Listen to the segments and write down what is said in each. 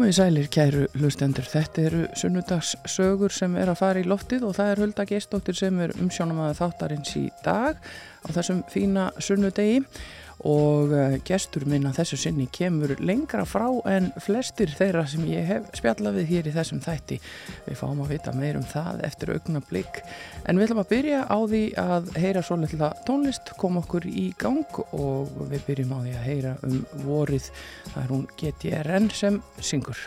Komið í sælir, kæru hlustendur. Þetta eru sunnudagssögur sem er að fara í loftið og það er Hulda Geistóttir sem er umsjónum að þáttarins í dag á þessum fína sunnudegi og eh, gestur minna þessu sinni kemur lengra frá en flestir þeirra sem ég hef spjallað við hér í þessum þætti. Við fáum að vita meir um það eftir augna blikk. En við ætlum að byrja á því að heyra svo litla tónlist, koma okkur í gang og við byrjum á því að heyra um vorið. Það er hún GTRN sem syngur.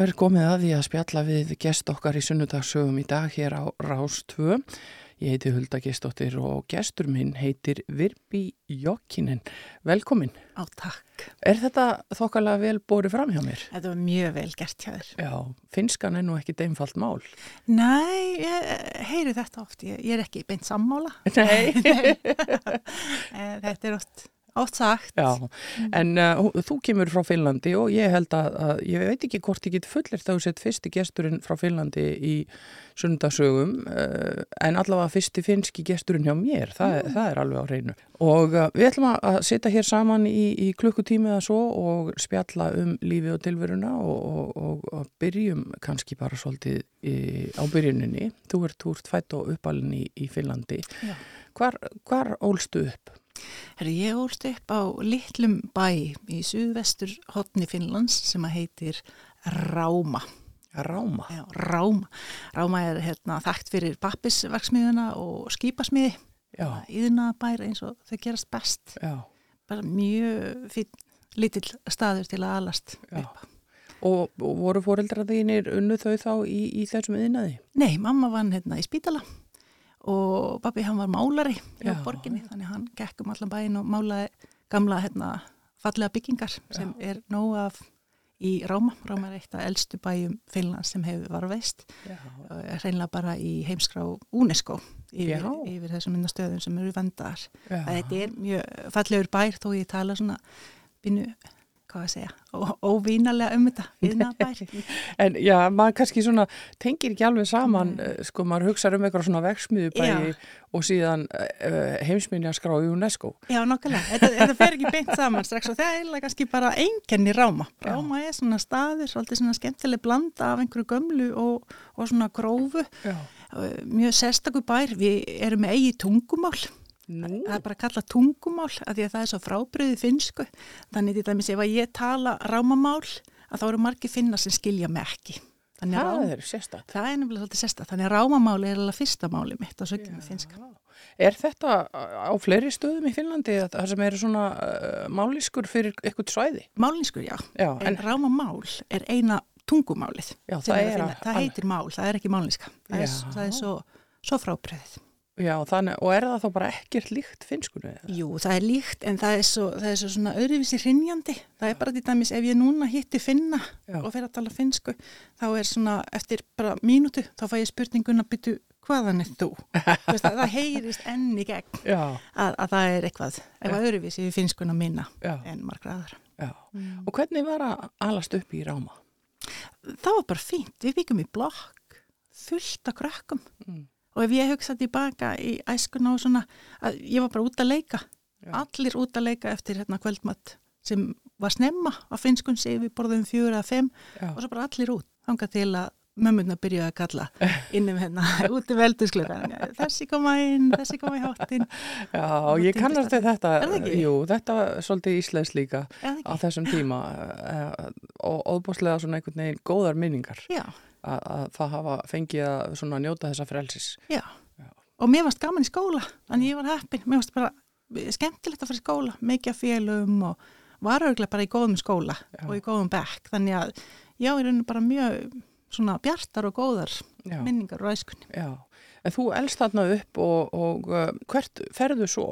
Er komið að því að spjalla við gest okkar í sunnudagsögum í dag hér á Rás 2. Ég heiti Hulda Gestóttir og gestur minn heitir Virbi Jokkinen. Velkomin. Á takk. Er þetta þokkalega vel bórið fram hjá mér? Þetta var mjög vel gert hjá þér. Já, finskan er nú ekki deimfalt mál. Nei, ég heyri þetta oft. Ég, ég er ekki beint sammála. Nei. Eh, þetta er oft Ótt sagt. Já, en uh, þú kemur frá Finnlandi og ég held að, að ég veit ekki hvort ég get fullir þá sett fyrsti gesturinn frá Finnlandi í sundarsögum uh, en allavega fyrsti finski gesturinn hjá mér, það, mm. það er alveg á reynu. Og uh, við ætlum að setja hér saman í, í klukkutími eða svo og spjalla um lífi og tilveruna og, og, og byrjum kannski bara svolítið í, á byrjuninni. Þú ert, þú ert fætt og uppalinn í, í Finnlandi. Hvar, hvar ólstu upp? Herru, ég ólst upp á litlum bæ í suðvestur hotni Finnlands sem að heitir Ráma. Ráma? Já, Ráma. Ráma er hérna, þekkt fyrir pappisverksmiðuna og skýpasmiði. Íðuna bær eins og þau gerast best. Já. Bara mjög fín, lítill staður til að alast upp. Og, og voru fóreldra þínir unnu þau þá í, í þessum yðnaði? Nei, mamma vann hérna í spítala og babbi hann var málari á borginni þannig hann gekk um allan bæin og málaði gamla hérna, fallega byggingar sem Já. er nóg af í Ráma. Ráma er eitt af eldstu bæjum Finnlands sem hefur varveist reynilega bara í heimskrá UNESCO yfir, yfir þessum myndastöðum sem eru vendar. Þetta er mjög fallegur bær þó ég tala svona bínu hvað að segja, óvínalega um þetta viðnabær. en já, maður kannski svona tengir ekki alveg saman, mm. sko, maður hugsaður um eitthvað svona veksmiðubægi og síðan uh, heimsminjaskrá í UNESCO. Já, nokkulega, þetta, þetta fer ekki beint saman strax og það er kannski bara engenni ráma. Ráma já. er svona staður, svolítið svona skemmtileg blanda af einhverju gömlu og, og svona grófu, já. mjög sérstakur bær, við erum með eigi tungumál Nú. það er bara að kalla tungumál að því að það er svo frábriðið finsku þannig til dæmis ef að ég tala rámamál að þá eru margi finna sem skilja mig ekki. Það rám... er sérstat það er nefnilega svolítið sérstat þannig að rámamál er alveg fyrsta máli mitt á sögjum með finska Er þetta á fleiri stöðum í Finnlandi það sem eru svona uh, máliskur fyrir eitthvað svæði? Máliskur, já, já en, en rámamál er eina tungumálið já, það, er að, það heitir mál, það er ekki máliska það er, það er svo, svo frábriðið Já, þannig, og er það þá bara ekkert líkt finskunni? Jú, það er líkt en það er svo, það er svo svona öðruvísi hrinjandi. Það er bara til dæmis ef ég núna hitti finna Já. og fer að tala finsku, þá er svona eftir bara mínútu, þá fæ ég spurningun að byttu hvaðan er þú? veist, það heyrist enni gegn að, að það er eitthvað, eitthvað öðruvísi við finskuna minna Já. en margra aðra. Mm. Og hvernig var að alast upp í Ráma? Það var bara fínt. Við byggum í blokk, fullt af krakkum. Mm og ef ég hugsa tilbaka í æskuna og svona að ég var bara út að leika. Já. allir út að leika eftir hérna kvöldmatt sem var snemma á finskunsi við borðum fjóra eða fem Já. og svo bara allir út þanga til að mömmurna byrjuði að kalla innum hérna út í veldusklökan þessi koma inn, þessi koma í háttin Já, og ég kannast þetta. Jú, þetta var svolítið íslensk líka á þessum tíma eh, og óbúslega svona einhvern veginn góðar minningar. Já að, að það hafa fengið að njóta þessa frelsis. Já. Já, og mér varst gaman í skóla, þannig ég var heppin, mér varst bara skemmtilegt að fara í skóla, mikið félum og var örglega bara í góðum skóla Já. og í góðum bekk, þannig að já, ég er bara mjög svona bjartar og góðar já. minningar og æskunni. Já, en þú elst þarna upp og, og uh, hvert ferðu svo?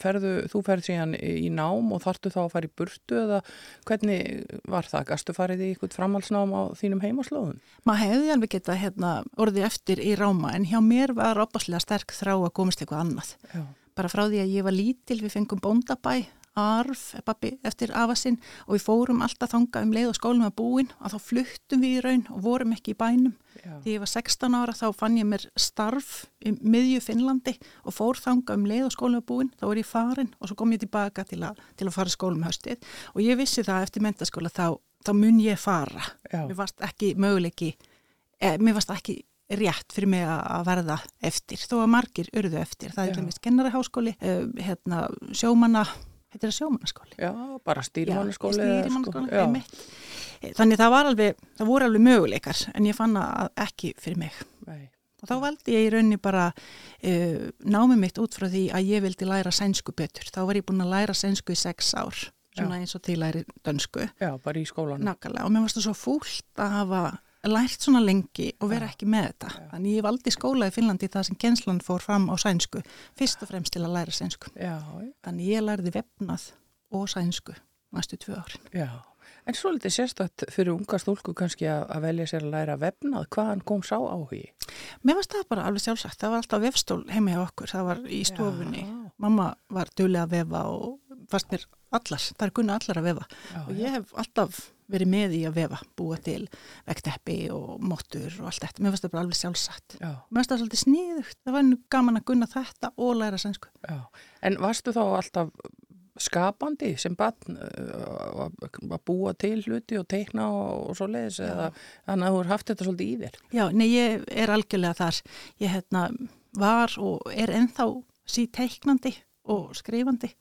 Ferðu, þú ferð síðan í nám og þartu þá að fara í burtu eða hvernig var það? Gastu farið í eitthvað framhalsnám á þínum heimaslóðun? Maður hefði alveg getað hérna, orðið eftir í ráma en hjá mér var opaslega sterk þrá að komast eitthvað annað. Já. Bara frá því að ég var lítil við fengum bóndabæ arf eftir afasinn og við fórum alltaf þanga um leið og skólum að búin og þá fluttum við í raun og vorum ekki í bænum Já. Því ég var 16 ára þá fann ég mér starf í miðju Finnlandi og fór þanga um leið og skólum að búin, þá er ég farin og svo kom ég tilbaka til, a, til að fara skólum höstið og ég vissi það eftir mentaskóla þá, þá mun ég fara. Já. Mér varst ekki möguleiki, eh, mér varst ekki rétt fyrir mig að verða eftir, þó að margir urðu eftir. Það er ekki mist kennaraháskóli, eh, hérna, sjómanna, heitir það sjómannaskóli? Já, bara stýrimannaskóli. Já, stýrimannaskóli, einmitt þannig það var alveg, það voru alveg möguleikar en ég fann að ekki fyrir mig Nei. og þá valdi ég í raunni bara uh, námið mitt út frá því að ég vildi læra sænsku betur þá var ég búin að læra sænsku í sex ár svona Já. eins og til læri dönsku Já, bara í skólan Nákvæmlega, og mér varst það svo fúlt að hafa lært svona lengi og vera Já. ekki með þetta. Já. Þannig ég valdi skóla í Finnlandi þar sem genslan fór fram á sænsku, fyrst og fremst til að læra sænsku. Já, Þannig ég lærði vefnað og sænsku næstu tvö árin. já. En svo litið sérstætt fyrir unga stúlku kannski að, velja sér að læra vefnað, hvaðan kom sá áhugi? Mér varst það bara alveg sjálfsagt. Það var alltaf vefstól heima hjá okkur. Það var í stofunni. Já, Mamma var duglega að vefa og fannst mér allar. Það er kunna allar að vefa. já, og ég hef alltaf verið með í að vefa, búa til vekteppi og móttur og allt þetta. Mér finnst það bara alveg sjálfsagt. já, Mér finnst það svolítið sniðugt. Það var nú gaman að gunna þetta og læra sænsku. já. En varstu þá alltaf skapandi sem barn uh, að búa til hluti og teikna og, og svo leiðis eða þannig að þú er haft þetta svolítið í þér? Já, nei, ég er algjörlega þar. Ég hérna, var og er ennþá sí teiknandi og skrifandi.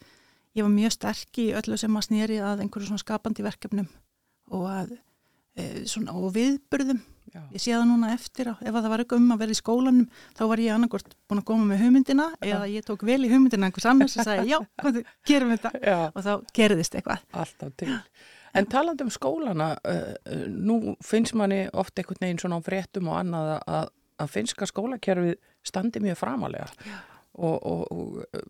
Ég var mjög sterk í öllu sem að snýri að einhverju svona skapandi verkefnum og, að, e, svona, og viðburðum. Já, Ég sé það núna eftir á, ef að það var eitthvað um að vera í skólanum, þá var ég annarkort búin að koma með hugmyndina eða ég tók vel í hugmyndina einhvers annars og sagði, já, komðu, gerum þetta. já Og þá gerðist eitthvað. alltaf til. En talandi um skólana, uh, nú finnst manni oft einhvern veginn svona á fréttum og annað að, að finnska skólakerfið standi mjög framalega og, og, og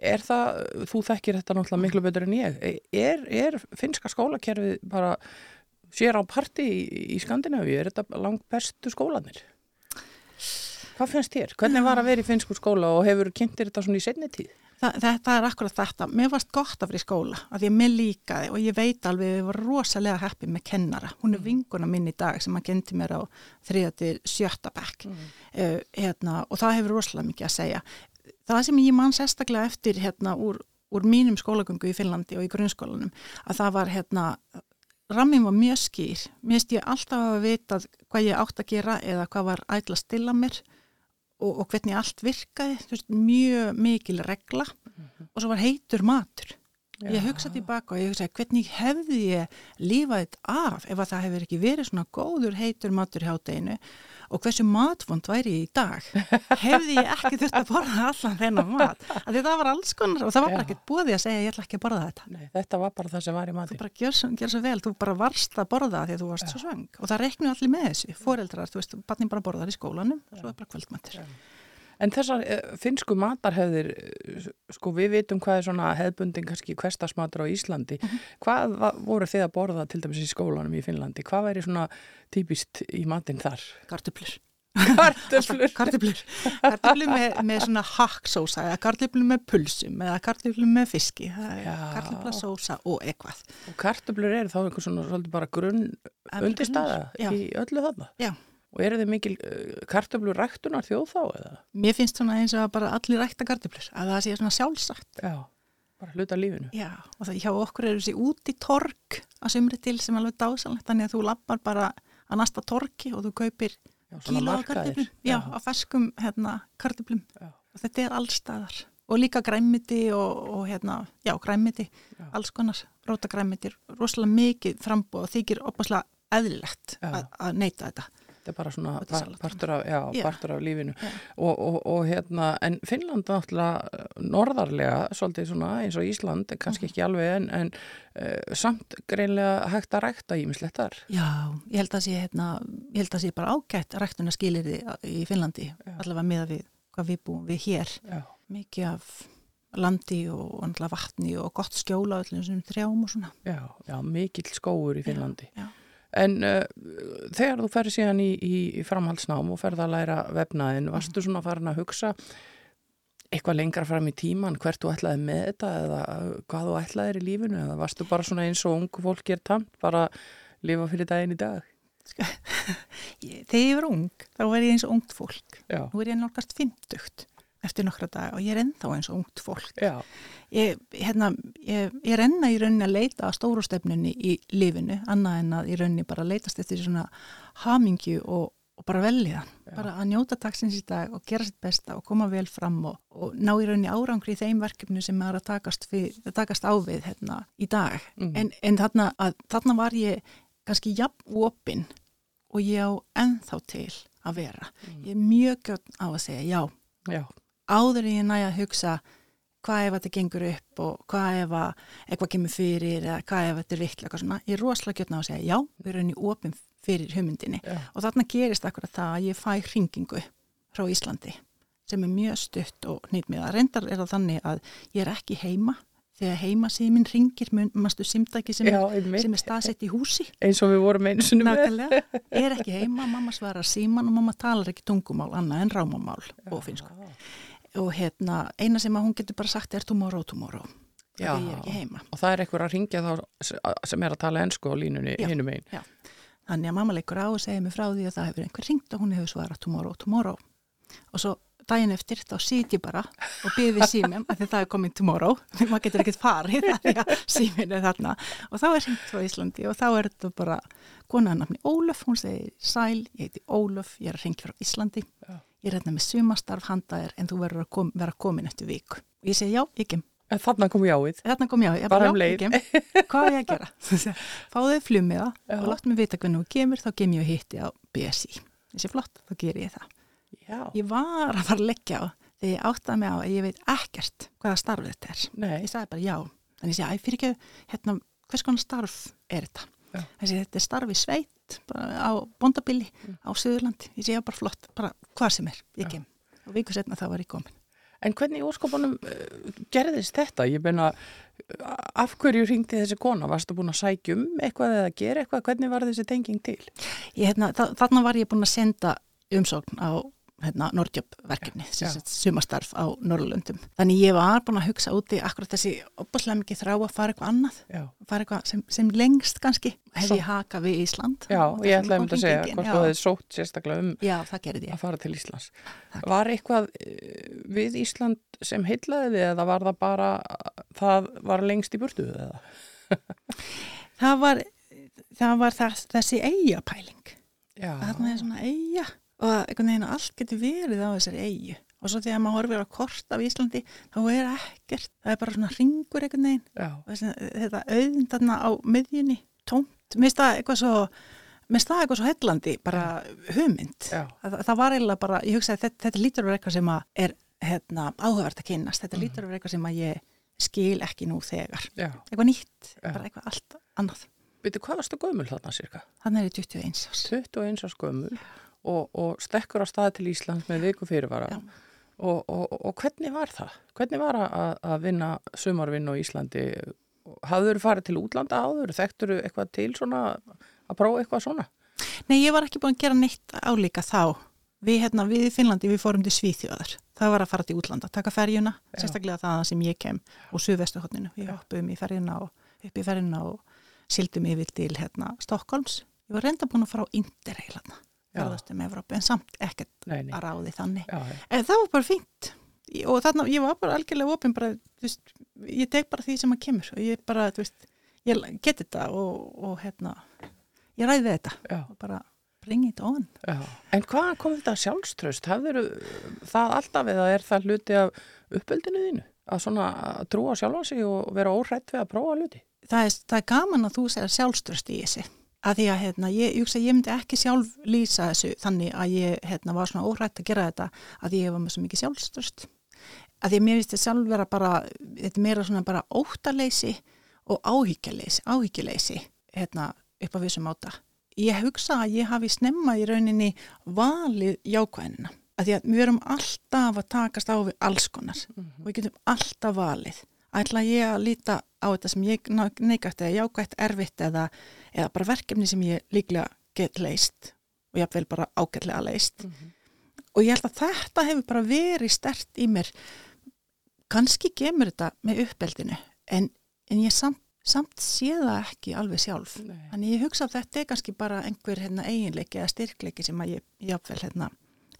er það, þú þekkir þetta náttúrulega miklu betur en ég, er, er finnska skólakerfið bara sér á parti í, í Skandinavíu, er þetta langt bestu skólanir? Hvað finnst þér? Hvernig var að vera í finnsku skóla og hefur kynntir þetta svona í setni tíð? Þa, þetta er akkurat þetta. Mér varst gott að vera í skóla, af því að mér líkaði og ég veit alveg að ég var rosalega heppið með kennara. Hún er vinguna minn í dag sem að kendi mér á þriða til sjötta bekk Mm. uh, hérna, og það hefur rosalega mikið að segja. Það sem ég man sérstaklega eftir hérna úr, úr mínum skólagöngu í Finnlandi og í grunnskólanum, að það var hérna, rammin var mjög skýr. Mér ég alltaf að vita hvað ég átt að gera eða hvað var ætla að stilla mér og, og hvernig allt virkaði, veist, mjög mikil regla og svo var heitur matur. Ég hugsaði tilbaka og ég hugsaði hvernig hefði ég lífað þetta af ef að það hefur ekki verið svona góður heitur matur hjá deginu og hversu matvond væri ég í dag hefði ég ekki þurft að borða allan þennan mat. Af Því það var alls konar og það var bara Já. ekkert búið að segja ég ætla ekki að borða þetta. Nei, þetta var bara það sem var í Þú mati. bara gjör, svo- gjör svo vel, þú bara varst að borða því að þú varst svo svöng og það reiknu allir með þessu, foreldrar, þú veist, barnin bara borðar í skólanum og svo er bara kvöldmatur. En þessar uh, finnsku matarhefðir, uh, sko við vitum hvað er svona hefðbundin kannski hverstasmatur á Íslandi. Hvað va- voru þið að borða til dæmis í skólanum í Finnlandi? Hvað væri svona típist í matinn þar? Kartublur. Kartöflur. Kartublur. Kartublur með, með svona haksósa eða kartublur með pulsum eða kartublur með fiski. Já. Kartublasósa og eitthvað. Og kartöflur eru þá einhver svona svolítið bara grunn undirstaða í öllu þarna. Já. Og eru þið mikil uh, kartöflur ræktunar þjóð þá eða? Mér finnst svona eins og bara allir rækta kartublur, að það sé svona sjálfsagt. Já, bara hluta lífinu. Já, og það hjá okkur eru þessi út í tork að sumri til sem alveg dásalegt, þannig að þú lappar bara að næsta torki og þú kaupir af markaðir. kartöflum, já, á ferskum hérna, kartöflum og þetta er allstaðar og líka græmiti og, og hérna, já, græmiti Já. alls konar, róta græmiti rosalega mikið frambúð og þykir opaslega eðlilegt að, að neyta þetta Þetta er bara svona Og til pa- salat. partur af, já, Já. partur af lífinu Já. og, og, og hérna, en Finnland náttúrulega eh, norðarlega, svolítið svona eins og Ísland, kannski ekki alveg en, en uh, samt greinlega hægt að rækta ímislegt þar. Já, ég held að sé, hérna, ég held að sé bara ágætt ræktuna skilir í Finnlandi Já. allavega miða við hvað við búum við hér Já, mikið af landi og, vatni og gott skjóla öllum sem þrjám og svona já, já mikill skóur í Finnlandi. já. En uh, þegar þú ferði síðan í, í, framhaldsnám og ferði að læra vefnaðin, varstu svona farin að hugsa eitthvað lengra fram í tíman hvert þú ætlaði með þetta eða hvað þú ætlaðir í lífinu? Eða varstu bara svona eins og ungu fólk ger tamt, bara lifa fyrir daginn í dag? Ég, þegar ég var ung, þá var ég eins og ungt fólk. Já, nú er ég nálgast fintugt eftir nokkra dag og ég er ennþá eins og ungt fólk. Já, ég, hérna, ég, ég er enna í rauninni að leita að stóru stefnunni í lífinu, annað en að í rauninni bara leitast eftir svona hamingju og, og bara velja. Bara að njóta dagsins í dag og gera sitt besta og koma vel fram og, og ná í rauninni árangri í þeim verkefni sem er að takast, við, að takast á við hérna, í dag. Mhm. en, en þarna, að, þarna var ég kannski jafn opinn og ég á ennþá til að vera. Ég er mjög gjöld á að segja já. Já, áður en ég næja að hugsa hvað ef þetta gengur upp og hvað ef að eitthvað kemur fyrir eða hvað ef þetta er vittlega eitthvað svona, ég er rosalega gjörna á að segja já, við erum í opin fyrir hugmyndinni Já. og þarna gerist akkurat það að ég fæ hringingu frá Íslandi sem er mjög stutt og nýtmiða. Reyndar er það þannig að ég er ekki heima þegar heima síminn ringir mastu simdæki sem, sem er staðsett í húsi eins og við vorum sinni með. Nákvæmlega, er ekki heima, mamma svarar síman og mamma talar ekki tungumál annað en rámamál og finsku. Og hérna, eina sem hún getur bara sagt er tomorrow, tomorrow. Já. Og það er einhver að ringja þá sem er að tala ennsku á línunni Já. hinum einn. Þannig að mamma leikur á og segir mig frá því að það hefur einhver ringt og hún hefur svarað tomorrow, tomorrow. Og svo daginn eftir þá sit ég bara og byrði símum að það er komin tomorrow. Því maður getur ekkert farið því að símin er þarna. Og þá er ringt frá Íslandi og þá er þetta bara konaðan nafni Ólöf. Hún segir sæl, ég heiti Ólöf, ég er að ringt frá Íslandi. Já. Ég er hérna með sumastarf handaðir en þú verður að kom, vera komin eftir viku. Og ég segi já, ég kem. En þarna kom jáið. Þarna kom ég á, ég Bara bara, um já, ég kem. Hvað er ég að gera? Fáðu þið flummiða og láttu mig vita hvernig þú kemur, þá kem ég og hitti á BSI. Þessi flott, þá ger ég það. Já. Ég var að fara að leggja á þegar ég áttaði mig á að ég veit ekkert hvaða starf þetta er. Nei. Ég sagði bara já. Þannig ég segi, æ, fyrir ekki, hérna, hvers konar starf er þetta? Já. Þessi, þetta er starf í sveit, á bondabili, Mm. á Suðurlandi. Ég segi, já, bara flott, bara hvað sem er, ég kem. Og viku setna þá var ég komin. En hvernig í óskopunum uh, gerðist þetta? Ég meina, uh, af hverju ringdi þessi kona? Varstu búin að sækja um eitthvað eða gera eitthvað? Hvernig var þessi tenging til? Ég, hérna, þa- þarna var ég búin að senda umsókn á hérna, Nordjob-verkefni, Já. sumastarf á Norrlundum. Þannig ég var búin að hugsa úti akkurat þessi opaslega mikið þrá að fara eitthvað annað, Já. fara eitthvað sem, sem lengst kannski, hef ég haka við Ísland. Já, ég ætlaði um að segja hvort þú hefði sótt sérstaklega um Já, það að fara til Íslands. Takk. Var eitthvað eh, við Ísland sem heitlaði þið eða var það bara, það var lengst í burtu eða? Það var, það var það, þessi eigapæling. Já. Þarna er svona eiga og einhvern veginn allt getur verið á þessari eigu. Og svo þegar maður horfir á kort af Íslandi, þá er ekkert, það er bara svona ringur einhvern veginn. Já. þetta auðn þarna á miðjunni, tómt, mér finnst það eitthvað svo mér finnst það eitthvað svo hellandi, bara hugmynd. Já. Það, það var eiginlega bara, ég hugsaði þetta, þetta lítur vera eitthvað sem að er hérna, áhugavert að kynnast, þetta lítur að vera eitthvað sem ég skil ekki nú þegar. Já. Eitthvað nýtt, Já. bara eitthvað allt annað. Veitu, hvað varstu gömul þarna cirka? Þannig er ég 21 árs. 21 árs gömul og, og stekkur á stað til Íslands með viku fyrirvara. Og, og, og hvernig var það? Hvernig var að, að vinna sumarvinn á Íslandi? Hafður þú farið til útlanda áður? Þekktur þú eitthvað til svona að prófa eitthvað svona? Nei, ég var ekki búin að gera neitt álíka þá. Við, hérna, við í Finnlandi, við fórum til Svíþjóðar. Það var að fara til útlanda, taka ferjuna, Já. sérstaklega það sem ég kem og suðvestuhotninu. Við hoppum í ferjuna og upp í ferjuna og sildum yfir til hérna, Stokkólms. Ég var reynda búin að fara á Interrail Já. Ferðast um Evrópu, en samt ekkert Nei, nei. að ráði þannig. Já. En það var bara fínt og þarna, ég var bara algjörlega opinn bara, þú veist, ég tek bara því sem að kemur og ég bara, þú veist, ég geti þetta og, og hérna, ég ræði þetta já. og bara bring it on. Já, en hvað kom þetta sjálfströst? Hafður það alltaf eða er það hluti af uppeldinu þínu? Að svona að trúa sjálfa sig og vera óhrætt við að prófa hluti? Það er, það er gaman að þú segir sjálfströst í þessi. Að því að hérna, ég, ég, ég myndi ekki sjálf lýsa þessu þannig að ég hérna, var svona óhrætt að gera þetta að ég var með svo mikið sjálfströst. Að því að mér finnst þetta sjálf vera bara, þetta meira svona bara óttaleysi og áhyggjuleysi, áhyggjuleysi hérna, upp á vissum áta. Ég hugsa að ég hafi snemma í rauninni valið jákvæðina. Að því að við erum alltaf að takast á við alls konar og við getum alltaf valið. Ætla ég að líta á þetta sem ég neikvægt eða jákvægt erfitt eða, eða bara verkefni sem ég líklega get leist og ég vel bara ágætlega leist. Og ég held að þetta hefur bara verið stert í mér. Kannski gemur þetta með uppeldinu en, en ég samt, samt sé það ekki alveg sjálf. Nei. Þannig ég hugsa að þetta er kannski bara einhver hérna, eiginleiki eða styrkleiki sem ég jáfnvel hérna,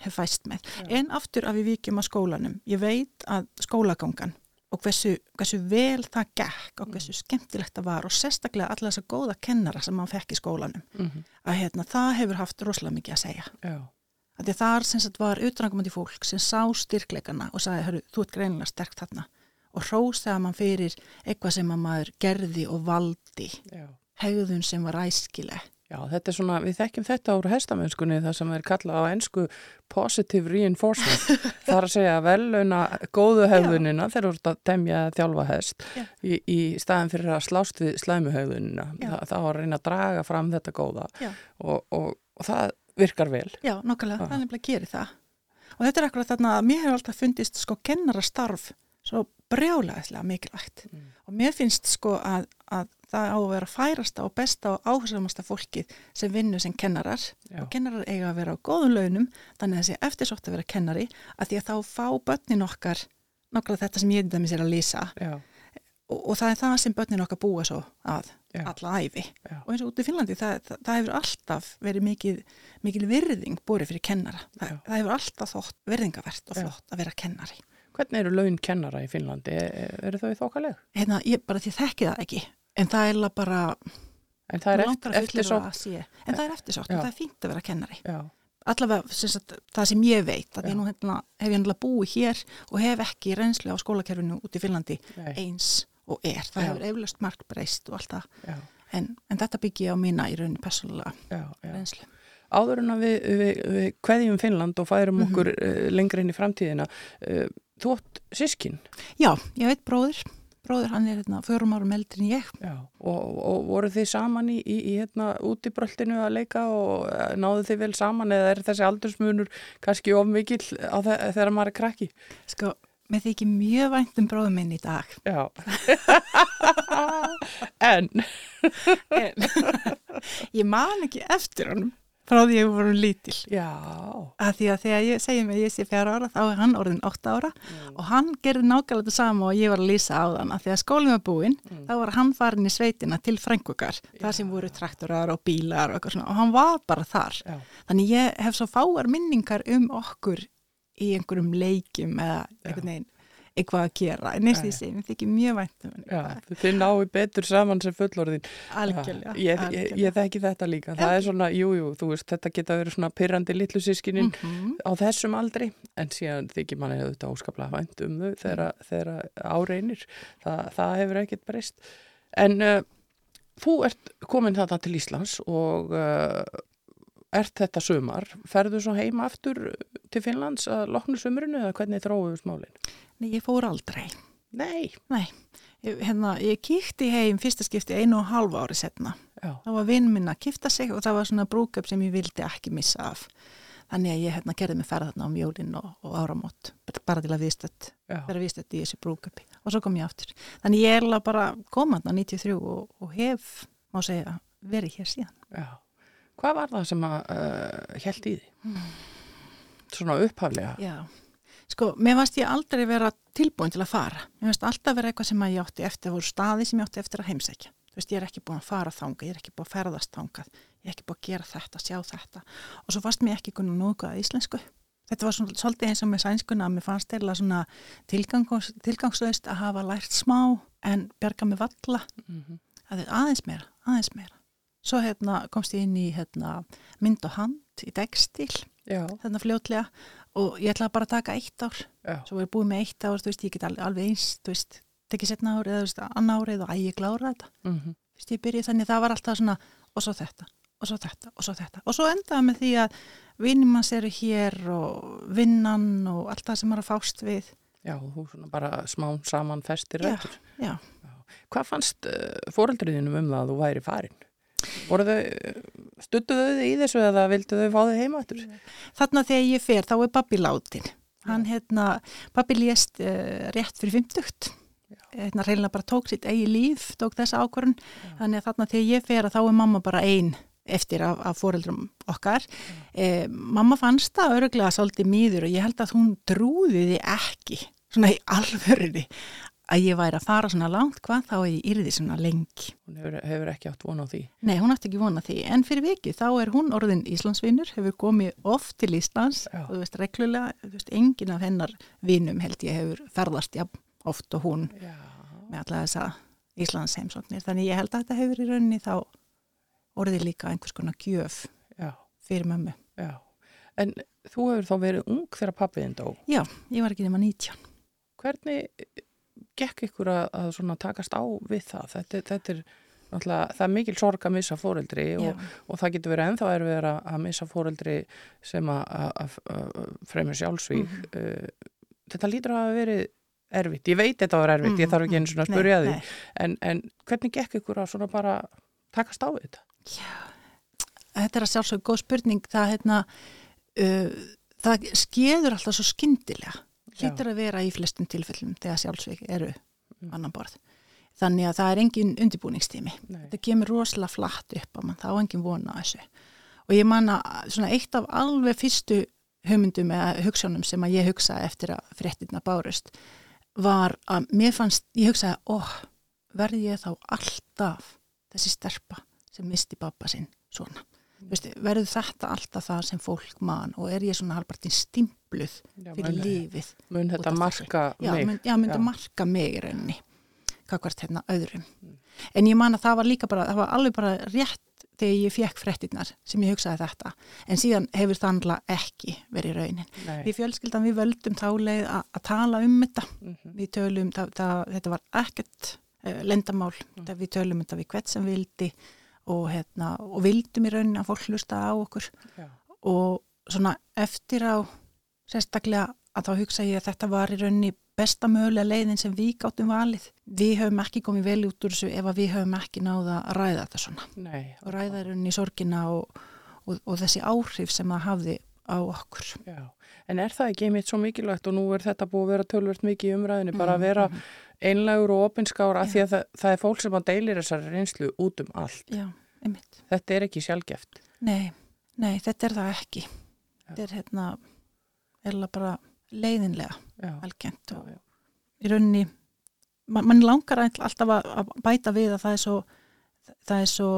hef fæst með. En aftur að við vikjum á skólanum. Ég veit að skólagangan og hversu, hversu vel það gekk og hversu skemmtilegt það var og sérstaklega alla þessa góða kennara sem mann fekk í skólanum. Mm Að hérna, það hefur haft rosalega mikið að segja. Já, Að því að þar sem sagt var utanangumandi fólk sem sá styrkleikana og sagði, þú ert greinilega sterk þarna. Og hrósaði mann fyrir eitthvað sem að maður gerði og valdi. Já, hegðun sem var æskileg Já, þetta er svona, við þekkjum þetta úr hestamennskunni það sem er kallað á ennsku positive reinforcement. það er að segja veluna góðu hefðunina þegar þú ert að temja þjálfa hest í, í staðin fyrir að slást við slæmuhefðunina. Það, það var að reyna að draga fram þetta góða og, og, og það virkar vel. Já, nokkulega, það er nefnilega að gera það. Og þetta er akkurat þarna að mér hefur alltaf fundist sko kennarastarf svo brjálega mikilvægt mm. og mér finnst sko að, að það á að vera færasta og besta og áhersamasta fólkið sem vinnu sem kennarar Já. og kennarar eiga að vera á góðum launum þannig að það sé eftirsótt að vera kennari að því að þá fá börnin okkar nokkla þetta sem ég mér sér að lýsa og, og það er það sem börnin okkar búa svo að Já. alla æfi Já. og eins og út í Finnlandi það, það, það hefur alltaf verið mikil, mikil virðing búið fyrir kennara það, það hefur alltaf þótt virðingavert og flott að vera kennari Hvernig eru laun kennara í Finnlandi? E, eru þau þokkaleg? Hérna, ég bara því þekki það ekki en það er bara en það er eftir, eftirsótt. en það er eftirsótt og það er fínt að vera kennari. Já. allavega sem það sem ég veit ég nú hérna, hef ég náttúrulega búið hér og hef ekki reynslu á skólakerfinu út í Finnlandi Nei. eins og er. Það Já. hefur eflaust margt breyst og allt það. En, en þetta byggja á mína í rauninni personlega reynslu. Áður en að við, við, við kveðjum Finnland og færum mm -hmm. okkur uh, lengra inn í framtíðina uh, þú átt sískin? Já, ég veit bróður bróður, hann er hérna fjórum árum eldri en ég. Já, og, og voru þið saman í, í, í hérna út í bröldinu að leika og eh, náðu þið vel saman eða er þessi aldursmunur kannski of mikill þegar maður er krakki? Sko, með því ekki mjög vænt um bróðum minn í dag. Já. en? en? ég man ekki eftir honum frá því að við vorum lítil. Já. Að því að þegar ég segi mig að ég sé fjara ára þá er hann orðin 8 ára mm. og hann gerði nákvæmlega þetta sama og ég var að lýsa á þann að þegar skólinn var búinn mm. þá var hann farin í sveitina til frengukar þar sem voru traktorar og bílar og svona og hann var bara þar. Já. Þannig ég hef svo fáar minningar um okkur í einhverjum leikim eða einhvern veginn eitthvað að gera. En eins og því sem ég þykki mjög vænt um Þið náðu betur saman sem fullorðin. Algjörlega Ég, ég, ég þekki þetta líka, það er svona jújú, jú, þú veist, þetta geta verið svona pyrrandi litlu sískinin mm -hmm. á þessum aldri. En síðan þykir manni auðvitað óskaplega vænt um þau þegar, mm. áreinir það, það hefur ekkert breyst. En uh, þú ert komin þetta til Íslands og uh, ert þetta sumar, ferðu svo heima aftur til Finnlands að loknu sumrunu eða hvernig þróuðu smálinn? Nei, ég fór aldrei. Nei? Nei. Ég, hérna, ég kíkti heim fyrsta skipti einu og halva ári setna. Já. Það var vinn minn að kifta sig og það var svona brúköp sem ég vildi ekki missa af. Þannig að ég hérna, gerði mig ferða þarna á mjólinn og, og áramót, bara til að viðstöld, vera viðstöld í þessu brúköpi. Og svo kom ég aftur. Þannig ég er bara komaðna 93 og, og hef, má segja, verið hér síðan. Já. Hvað var það sem að uh, held í því? Svona upphaflega? Já. Sko, mér varst ég aldrei vera tilbúin til að fara. Mér varst alltaf vera eitthvað sem ég átti eftir, voru staði sem ég átti eftir að heimsækja. Þú veist, ég er ekki búin að fara þánga, ég er ekki búin að ferðast þángað, ég er ekki búin að gera þetta, sjá þetta. Og svo fannst mér ekki kunna nógu að íslensku. Þetta var svona, svolítið eins og með sænskuna að mér fannst eða svona tilgangs, tilgangslöst að hafa lært smá en bjarga mig valla. Mm -hmm. að aðeins meira, aðeins meira. Svo hérna, komst ég inn í hérna, mynd og hand í degstil, þarna fljótlega og ég ætlaði bara að taka eitt ár Já. svo er ég búið með eitt ár, veist, ég get alveg eins veist, tekið setna árið eða veist, annar árið og að ég klára þetta mm -hmm. ég byrjið þannig, það var alltaf svona og svo þetta, og svo þetta, og svo þetta og svo endaði með því að vinnum hans eru hér og vinnan og allt það sem er að fást við Já, þú svona bara smán saman festir Já, já. Hvað fannst uh, eh, fóreldriðinum um það að þú væri farin? Stuttuðu þau í þessu eða vildu þau fá þau heima eftir? Þarna þegar ég fer þá er babbi látin. Hann hérna, babbi lést uh, rétt fyrir 50. Hérna reynilega bara tók sitt eigi líf, tók þessa ákvarðun. Þannig að þarna þegar ég fer að þá er mamma bara einn eftir af, af fóreldrum okkar. Eh, mamma fannst það öruglega svolítið mýður og ég held að hún trúði því ekki, svona í alvörði, að ég væri að fara svona langt hvað þá er ég yrði svona lengi. Hún hefur, hefur ekki átt vona á því? Nei, hún átt ekki vona á því en fyrir viki þá er hún orðin Íslandsvinnur, hefur komið oft til Íslands Já. og þú veist reglulega, þú veist engin af hennar vinnum held ég hefur ferðast ja, oft og hún Já. með alla þessa Íslands heimsóknir þannig ég held að þetta hefur í rauninni þá orðið líka einhvers konar gjöf Já. fyrir mömmu. En þú hefur þá verið ung þegar pappiðin dó? Já, ég var ekki nema 19. Hvernig gekk ykkur að, að takast á við það? Þetta, þetta er náttúrulega það er mikil sorg að missa fóreldri og, og það getur verið ennþá erfið að, að missa fóreldri sem að fremur sjálfsvík mm -hmm. uh, þetta lítur að hafa verið erfitt, ég veit þetta var erfitt, mm -hmm. ég þarf ekki eins og að spurja því en, en hvernig gekk ykkur að svona bara takast á þetta? Já, þetta er að sjálfsög góð spurning, það hérna uh, það skeður alltaf svo skindilega hlýtur að vera í flestum tilfellum þegar sjálfsvík eru mm. annan borð. Þannig að það er engin undirbúningstími. Nei. þetta kemur rosalega flatt upp að mann þá engin vona þessu. Og ég manna svona eitt af alveg fyrstu hugmyndum eða hugsanum sem að ég hugsa eftir að fréttina bárust var að mér fannst, ég hugsaði óh, verði ég þá alltaf þessi sterpa sem misti pappa sinn svona Veistu, verður þetta alltaf það sem fólk man og er ég svona halvpartin stimpluð fyrir já, lífið mun þetta marka mig? já, mun, já, mun þetta marka mig í rauninni hvert hérna öðrum. Mm. en ég man að það var líka bara, það var alveg bara rétt þegar ég fekk frettinnar sem ég hugsaði þetta. En síðan hefur það annað ekki verið raunin Nei. við fjölskyldan við völdum þá leið að tala um þetta. Mm -hmm. við tölum, það, það, þetta var ekkert uh, lendamál, mm. við tölum þetta við hvert sem vildi og, hérna, og vildum í raunin að fólk hlusta á okkur Já. og svona eftir á sérstaklega að þá hugsa ég að þetta var í rauninni besta mögulega leiðin sem við gáttum valið. Við höfum ekki komið vel út úr þessu ef við höfum ekki náða að ræða þetta svona. Nei, og ræða í sorgina og, og, og þessi áhrif sem það hafði á okkur. Já. En er það ekki einmitt svo mikilvægt og nú er þetta búið að vera tölvört mikið í umræðinu, bara að vera mhm. einlegur og opinskára að því að það, það er fólk sem að deilir þessari reynslu út um allt. Já, einmitt. Þetta er ekki sjálfgeft. Nei, nei, þetta er það ekki. Já. Þetta er hérna, eða bara leiðinlega algjent og í rauninni mann man langar alltaf að bæta við að það er svo það er svo,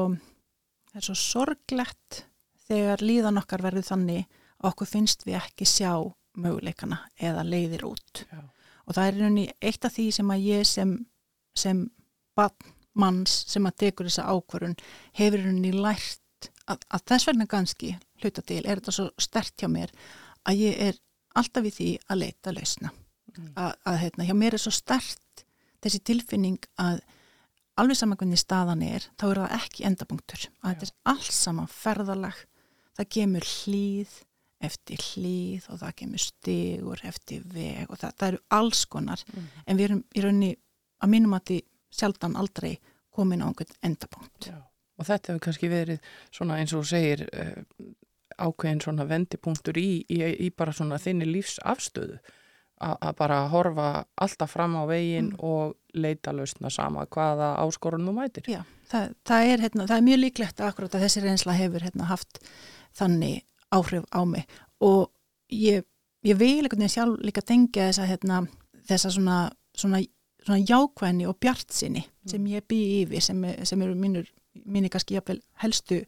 það er svo sorglegt þegar líðan okkar verður þannig að okkur finnst við ekki sjá möguleikana eða leiðir út Já. og það er í rauninni eitt af því sem að ég sem, sem manns sem að tekur þessa ákvarun hefur rauninni lært að, að þess vegna ganski hluta til er þetta svo stert hjá mér að ég er alltaf í því að leita lausna mm. að, að hérna, hjá mér er svo stert þessi tilfinning að alveg saman hvernig staðan er þá er það ekki endapunktur að Já. þetta er alls saman ferðalag það gemur hlýð eftir hlýð og það gemur stegur eftir veg og það, það eru alls konar mm. en við erum í raunni að mínum að því sjaldan aldrei komin á einhvern endapunkt Já. og þetta hefur kannski verið svona eins og segir uh, ákveðin svona vendipunktur í, í, í bara svona þinni lífsafstöðu að bara horfa alltaf fram á veginn mm. og leita lausna sama hvaða áskorun þú mætir. Já, það, það, er, hérna, það er mjög líklegt akkurat að þessi reynsla hefur hérna, haft þannig áhrif á mig og ég, ég vil einhvern veginn sjálf líka tengja þessa, hérna, þessa svona, svona, svona jákvæðni og bjartsinni mm. sem ég bý yfir sem, sem eru mínur, mínir kannski jafnvel helstu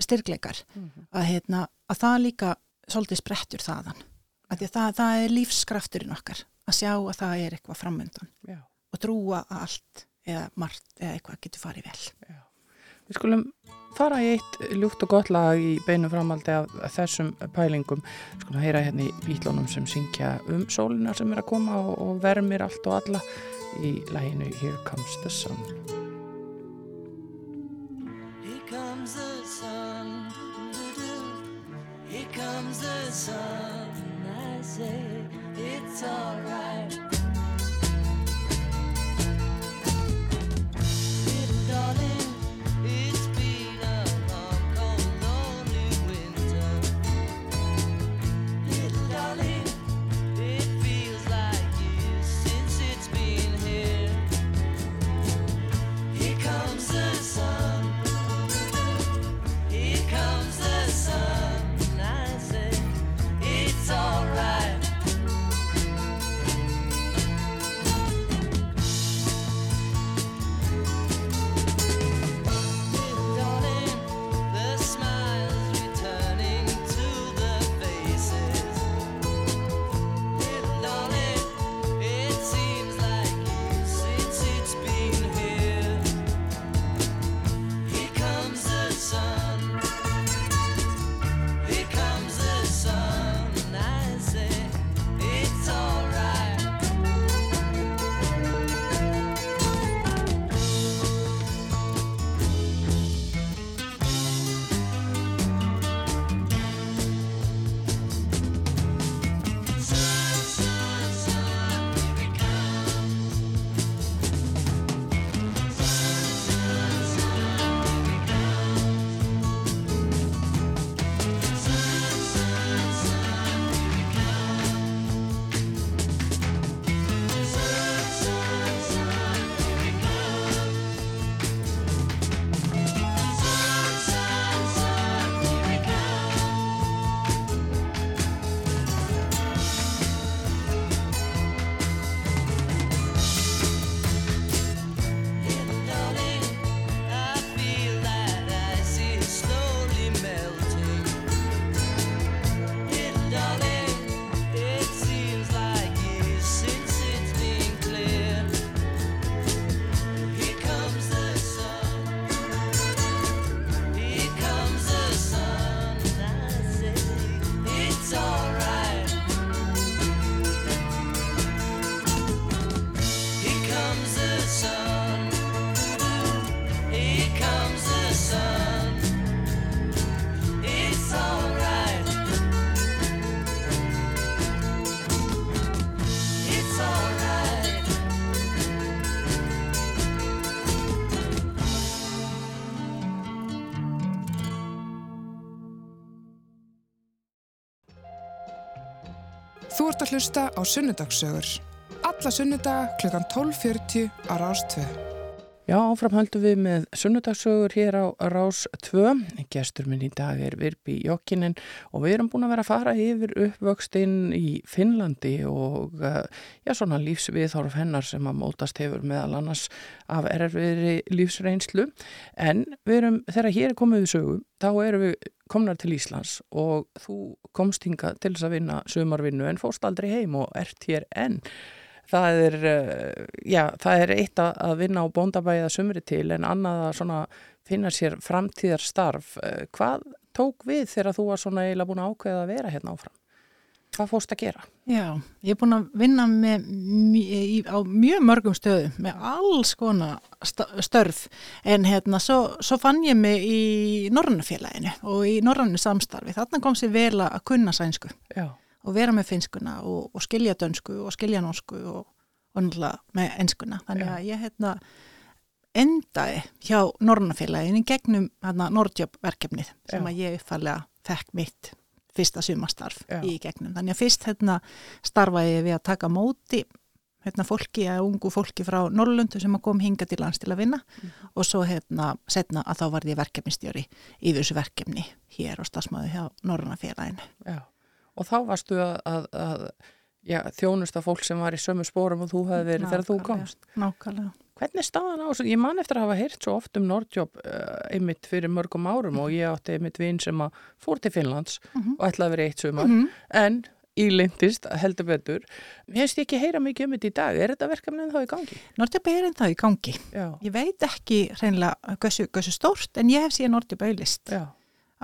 styrkleikar mm -hmm. að, hérna, að það líka svolítið sprettur þaðan að það, það er lífskrafturinn okkar að sjá að það er eitthvað framöndan Já. og trúa að allt eða margt eða eitthvað getur farið vel Já. Við skulum fara í eitt ljúkt og gott lag í beinu framaldi af þessum pælingum við skulum heyra hérna í bílónum sem syngja um sólina sem er að koma og, og vermir allt og alla í læginu Here Comes the Sun. Here comes the sun. Here comes the sun, I say it's alright. Þú ert að hlusta á Sunnudagssögur. Alla sunnudaga kl. 12.40 á Rástvöðu. Já, áframhaldum við með sunnudagssögur hér á Rás 2. Gestur minn í dag er Virbi Jokkinen og við erum búin að vera að fara yfir uppvöxtinn í Finnlandi og eh, já, svona lífsviðhorf hennar sem að mótast hefur meðal annars af erfiðri lífsreynslu. En við erum, þegar hér er komið við sögu, þá erum við komnar til Íslands og þú komst hinga til þess að vinna sömarvinnu en fóst aldrei heim og ert hér enn það er, eh, já, það er eitt að vinna á bóndabæða sumri til en annað að finna sér framtíðar starf. Eh, hvað tók við þegar þú var svona eiginlega búin að ákveða að vera hérna áfram? Hvað fórst að gera? Já, ég er búin að vinna með, í, á mjög mörgum stöðum með alls konar störf en hérna svo, svo fann ég mig í Norrannafélaginu og í Norrannu samstarfi. Þarna kom sér vel að kunna sænsku. Já og vera með finskuna og, og skilja dönsku og skilja norsku og, náttúrulega með enskuna. Þannig að ég hérna endaði hjá Norrnafélagin í gegnum hérna Nordjob verkefnið sem Já. að ég uppfallega fekk mitt fyrsta sumastarf Já. í gegnum. Þannig að fyrst hérna starfaði við að taka móti hérna fólki eða ungu fólki frá Norrlundu sem kom hinga til lands til að vinna mm. og svo hérna setna að þá var ég verkefnistjóri í þessu verkefni hér á stafsmáðu hjá Norrnafélaginu. Já og þá varstu að, að, að já, þjónusta fólk sem var í sömu spórum og þú hefði verið þegar þú komst. Nákvæmlega. Hvernig staðan á þessu? Ég man eftir að hafa heyrt svo oft um Nordjob uh, einmitt fyrir mörgum árum og ég átti einmitt vinn sem að fór til Finnlands mm -hmm. og ætlaði að vera eitt sumar mm -hmm. en ílindist heldur betur. Mér finnst ekki heyra mikið um þetta í dag. Er þetta verkefnið þá í gangi? Nordjob er ennþá í gangi. Já. Ég veit ekki reynilega hversu stórt en ég hef síðan Nordjob auðlist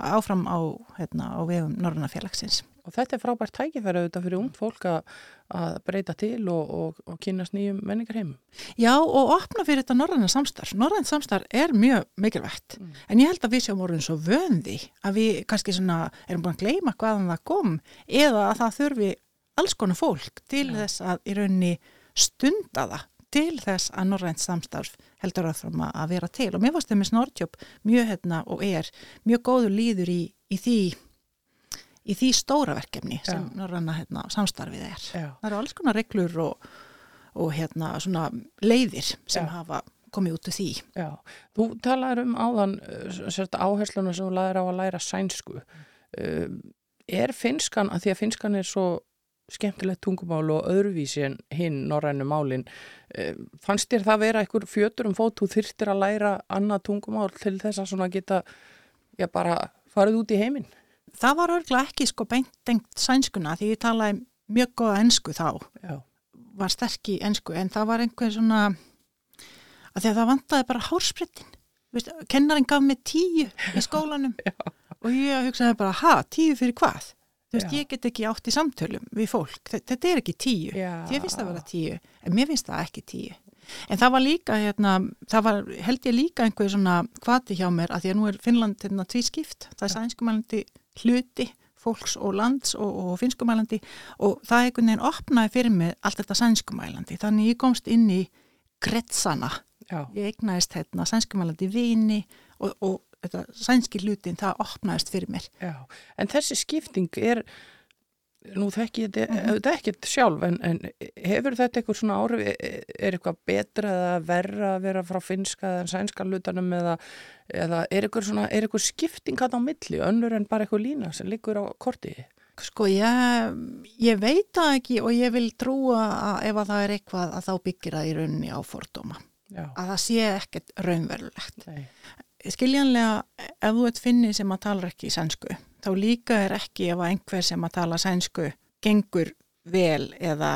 áfram á, hérna, á vefum Norrannafélagsins. Og þetta er frábært tækifæri auðvitað fyrir ung fólk að breyta til og, og, og kynast nýjum menningar heim. Já og opna fyrir þetta norðanna samstarf. Norðanna samstarf er mjög mikilvægt mm. en ég held að við sjáum orðin svo vöndi að við kannski svona erum búin að gleyma hvaðan það kom eða að það þurfi alls konar fólk til ja. þess að í rauninni stunda það til þess að norðanna samstarf heldur að fram að vera til og mér fannst það með Snortjóp mjög hérna og er mjög góður líður í, í því í því stóra verkefni sem norranna hérna, samstarfið er. Já. Það eru alls konar reglur og, og hérna, leiðir sem Já. hafa komið út af því. Já, þú talaður um áðan uh, áhersluna sem þú laðir á að læra sænsku. Uh, er finskan, að því að finskan er svo skemmtilegt tungumál og öðruvísi en hinn norrænu málinn, uh, fannst þér það vera einhver fjötur um fót, þú þyrtir að læra annað tungumál til þess að geta já, bara farið út í heiminn? Það var örglega ekki sko beintengt sænskuna því ég talaði mjög góða ennsku þá. Já. var sterk í ennsku en það var einhver svona að því að það vantaði bara hársprittin kennarinn gaf mig tíu í skólanum Já. og ég hugsaði bara ha, tíu fyrir hvað? Þú veist, Já. ég get ekki átt í samtölum við fólk, þetta er ekki tíu. Ég finnst það að vera tíu, en mér finnst það ekki tíu. En það var líka hérna, það var, held ég líka einhver svona kvati hjá mér að því að nú er Finnland hérna, tvískipt, það er sænskumælandi hluti fólks og lands og, og finskumælandi og það einhvern veginn opnaði fyrir mig allt þetta sænskumælandi þannig ég komst inn í gretsana Já. ég eignaðist hérna sænskumælandi vini og, og þetta sænski hlutin það opnaðist fyrir mér Já. En þessi skipting er nú þekki ég þetta mm -hmm. ekkert sjálf en, en hefur þetta eitthvað svona árið er eitthvað betra eða verra að vera frá finska eða sænska lutanum eða, eða er eitthvað svona er eitthvað skipting hann á milli önnur en bara eitthvað lína sem liggur á korti Sko ég, ég veit það ekki og ég vil trúa að ef að það er eitthvað að þá byggir það í rauninni á fordóma Já. að það sé ekkert raunverulegt Nei. Skiljanlega ef þú ert finni sem að tala ekki í sænsku þá líka er ekki ef að einhver sem að tala sænsku gengur vel eða,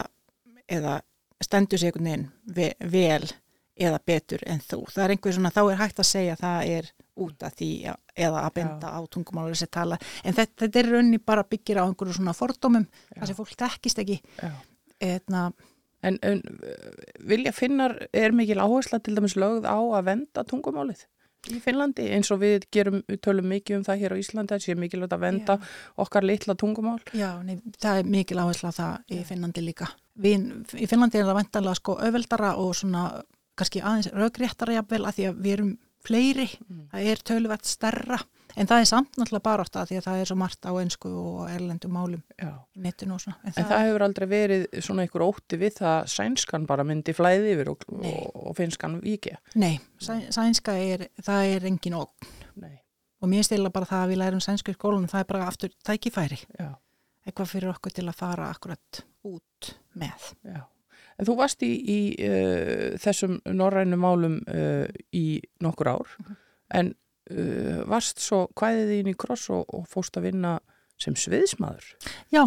eða stendur sig einhvern veginn vel eða betur en þú. Það er einhver svona, þá er hægt að segja að það er út af því eða að benda Já. á tungumálu þessi tala, en þetta, þetta er raunni bara byggir á einhverju svona fordómum þar sem fólk tekkist ekki Etna, En, en vilja finnar, er mikil áhersla til dæmis lögð á að venda tungumálið? Í Finnlandi eins og við gerum, við tölum mikið um það hér á Íslandi, það sé mikilvægt að venda Já. okkar litla tungumál. Já, nei, það er mikil áherslu á það í Finnlandi líka. Við, í Finnlandi er það vendalega sko öveldara og svona kannski aðeins raugréttara jafnvel að því að við erum fleiri, mm. það er töluvert starra en það er samt náttúrulega bara átt að því að það er svo margt á einsku og erlendu málum netinu og svona. En, en það, það hefur aldrei verið svona einhver ótti við það að sænskan bara myndi flæði yfir og, og, og finskan vikið? Nei, sæ, sænska er, það er engin ógn. Nei. Og mér stila bara það að við lærum sænsku í skólunum, það er bara aftur tækifæri. Já. Eitthvað fyrir okkur til að fara akkurat út með. Já. En þú varst í, í uh, þessum norrænu málum uh, í nokkur ár, uh -huh. en varst svo hvæðið þín í kross og, og fóst að vinna sem sviðismadur. Já.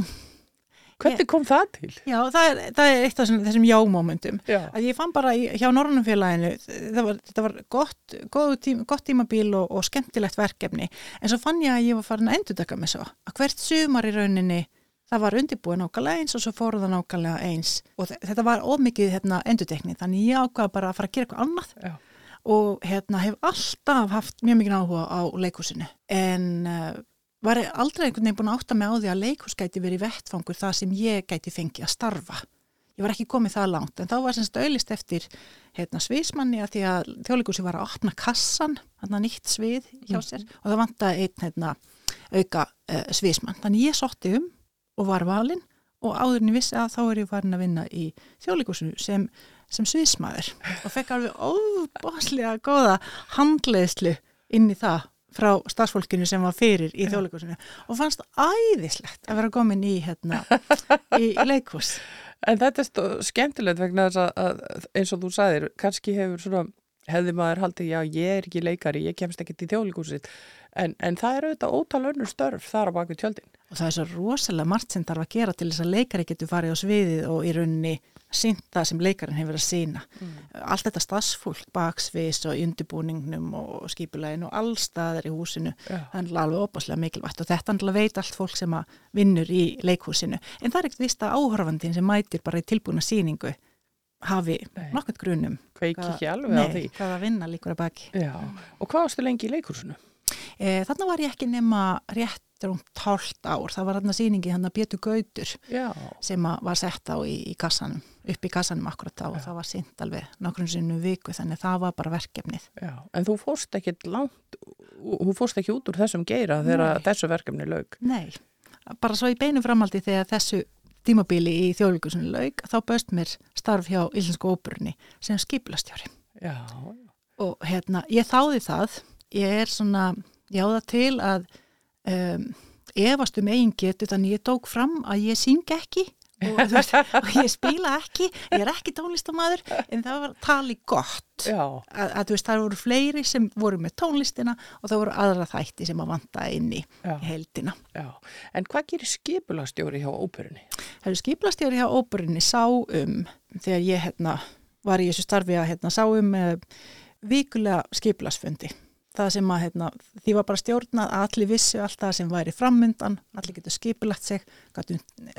Hvernig kom það til? Já, það er, það er eitt af þessum jámómentum. Já. Að ég fann bara í, hjá Norrannumfélaginu, þetta var gott, tím, gott tímabíl og, og skemmtilegt verkefni, en svo fann ég að ég var farin að endurdaka mig svo. Að hvert sumar í rauninni það var undirbúið nákvæmlega eins og svo fóruð það nákvæmlega eins og þetta var ómikið hérna, endurtekni þannig ég ákvaða bara að fara að gera eitthvað annað Já. Og hérna hef alltaf haft mjög mikið áhuga á leikúsinu en uh, var aldrei einhvern veginn búin að átta mig á því að leikús gæti verið vettfangur það sem ég gæti fengið að starfa. Ég var ekki komið það langt en þá var semst auðlist eftir hérna, sviðsmanni að því að þjóðleikúsi var að opna kassan, hérna nýtt svið hjá sér mm. og það vantaði einn hérna, auka uh, sviðsmann. Þannig ég sótti um og var valinn og áðurinn vissi að þá er ég farin að vinna í þjóðleikúsinu sem, sem sviðsmaður og fekk alveg óbáslega góða handleðslu inn í það frá starfsfólkinu sem var fyrir í þjóðleikúsinu og fannst æðislegt að vera komin í, hérna, í, í leikús. En þetta er skemmtilegt vegna þess að eins og þú sagðir, kannski hefur svona hefði maður haldið, já ég er ekki leikari, ég kemst ekki til þjóðleikúsið en, en það er auðvitað ótal önnur störf þar á baku tjöldin. Og það er svo rosalega margt sem þarf að gera til þess að leikari getur farið á sviðið og í rauninni sínt það sem leikarin hefur að sína. Mm. Allt þetta stafsfólk baksviðs og undibúningnum og skipulegin og allstaðar í húsinu, Já. það er alveg opaslega mikilvægt og þetta er veit allt fólk sem að vinnur í leikhúsinu. En það er ekkert vist að áhörfandin sem mætir bara í tilbúna síningu hafi nokkurt grunum. Kveiki ekki alveg á því. Hvað að vinna líkur að baki. Já, og hvað varstu lengi í leikhúsinu? E, þarna var ég ekki nema rétt um tállt ár, það var þarna síningi hann að Bétu Gautur Já. sem var sett á í, í kassanum, upp í kassanum akkurat á Já. og það var sint alveg nokkrum sinnum viku þannig það var bara verkefnið. Já, en þú fórst ekki langt, þú fórst ekki út úr þessum geira þegar þessu verkefni lög? Nei, bara svo í beinu framaldi þegar þessu tímabíli í þjóðlíkusinu laug, þá böst mér starf hjá Íslensku óperunni sem skiplastjóri. Já. Og hérna, ég þáði það, ég er svona, ég á það til að um, efast um eigin getu, þannig ég tók fram að ég syng ekki og, veist, og ég spila ekki, ég er ekki tónlistamæður, en það var tali gott. Að, að veist, það voru fleiri sem voru með tónlistina og það voru aðra þætti sem að vanda inn í heldina. Já, en hvað gerir skipulastjóri hjá óperunni? Skipulastjóri hjá óperunni sá um, þegar ég hérna, var í þessu starfi að hérna, sá um uh, vikulega skipulasfundi. Það sem að hérna, því var bara stjórnað að allir vissu allt það sem væri framundan, allir getur skipulagt sig,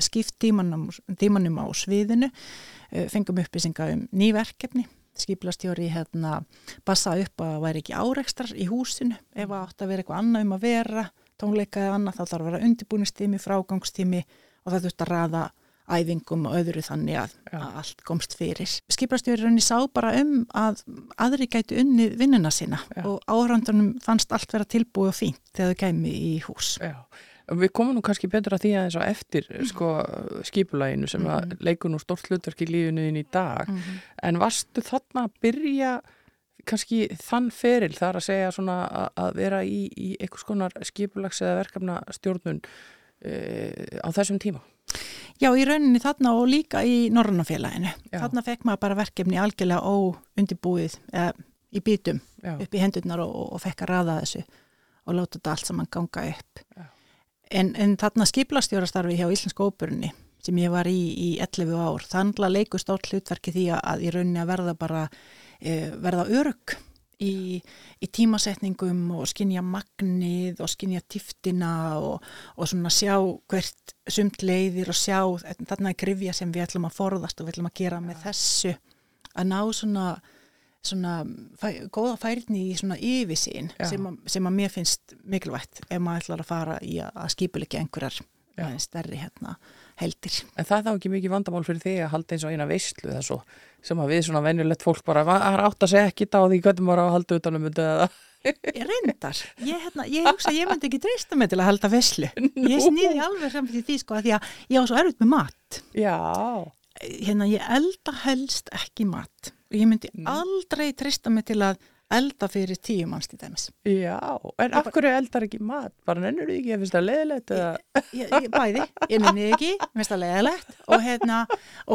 skipt tímanum, tímanum á sviðinu, uh, fengum upplýsinga um nýverkefni, skipulastjóri hérna bassa upp að væri ekki áreikstrar í húsinu, ef átt að vera eitthvað annað um að vera, tónleika eða annað, þá þarf að vera undirbúinistími, frágangstími og það þurft að raða æfingum og öðru þannig að, að allt komst fyrir. Skiprastjórunni sá bara um að aðri gætu unnið vinnuna sína Já. og áhrandunum fannst allt vera tilbúið og fínt þegar þau kemi í hús. Já, við komum nú kannski betur að því að eins og eftir sko, skipulæginu sem að leikur nú stort hlutverk í lífinu þín í dag Mm -hmm. en varstu þarna að byrja kannski þann feril þar að segja svona að, að vera í, í einhvers konar skipulags eða verkefna stjórnun e, á þessum tíma? Já, í rauninni þarna og líka í Norrannafélaginu. Þarna fekk maður bara verkefni algjörlega óundibúið eða í bítum Já. upp í hendurnar og, og fekk að raða þessu og láta þetta allt saman ganga upp. En, en þarna skiplastjórastarfi hjá Íslensk óperunni sem ég var í í 11 ár, þannig að leiku stórt hlutverki því að í rauninni að verða bara e, verða örug í, í tímasetningum og skinja magnið og skinja tiftina og, og svona sjá hvert sumt leiðir og sjá þarna er grifja sem við ætlum að forðast og við ætlum að gera með þessu að ná svona, svona fæ, góða færni í svona yfirsýn sem, sem að mér finnst mikilvægt ef maður ætlar að fara í að, að skipuleika einhverjar stærri hérna heldir. En það er þá ekki mikið vandamál fyrir því að halda eins og eina veistlu svo sem að við svona venjulegt fólk bara það átt að segja ekki á því hvernig maður á að halda utanum Ég reyndar, ég, hérna, ég hugsa ég myndi ekki treysta mig til að halda visslu ég snýði alveg saman til því sko að því að ég á svo erfitt með mat. Já. Hérna ég elda helst ekki mat. Og ég myndi Mm. aldrei treysta mig til að elda fyrir tíu mannst í dæmis Já, en af hverju eldar ekki mat? Bara nennur því ekki, ég finnst það leiðilegt eða... ég, ég, Bæði, ég nenni ekki, mér finnst það leðilegt og hérna,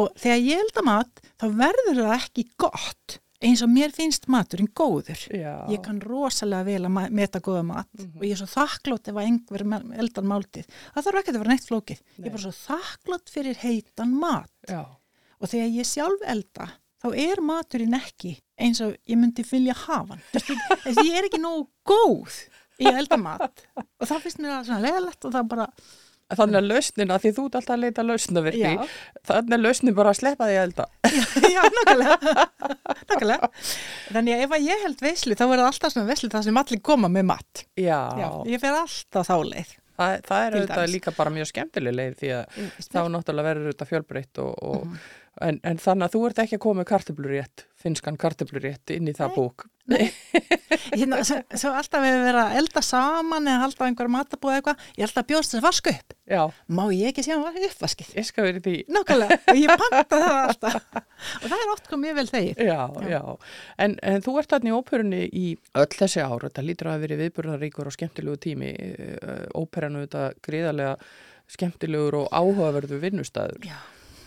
og þegar ég elda mat þá verður það ekki gott eins og mér finnst maturinn góður Já, Ég kann rosalega vel að meta góða mat og ég er svo þakklátt ef að einhver eldar máltið. Það þarf ekki að vera neitt flókið. Ég Nei. er bara svo þakklátt fyrir heitan mat já, og þegar ég sjálf elda þá er maturinn ekki eins og ég myndi vilja hafa hann. Þú veist, ég- er ekki nógu góð í að elda mat og það finnst mér að svona leðalegt og það bara, þannig að lausnina, því þú ert alltaf að leita lausnavirki, já, þannig að lausnin bara að sleppa því að elda. já, nokkulega, nokkulega. Þannig að ef að ég held veislu þá er það alltaf svona veislu það sem allir koma með mat. Já, Já, ég fer alltaf þá leið. það, það er auðvitað líka bara mjög skemmtileg leið því að þá náttúrulega verður þetta fjölbreytt og, og Mhm. En, en þannig að þú ert ekki að koma með kartöflurétt, finskan kartöflurétt inn í það Nei. bók. hérna, svo, svo alltaf við verið að elda saman eða halda einhver matabúð eða eitthvað, ég held að bjóðst þess að vaska upp. Já, Má ég ekki sjá hann uppvaskið? ég skal verið því. Nákvæmlega, og ég panta það alltaf. Og það er oft komið vel þegið. Já, Já. já, En, en þú ert þarna í óperunni í öll þessi ár, þetta lítur að hafa verið viðburðaríkur og skemmtilegu tími, uh, óperanu þetta gríðarlega skemmtilegur og áhugaverðu vinnustæður Já.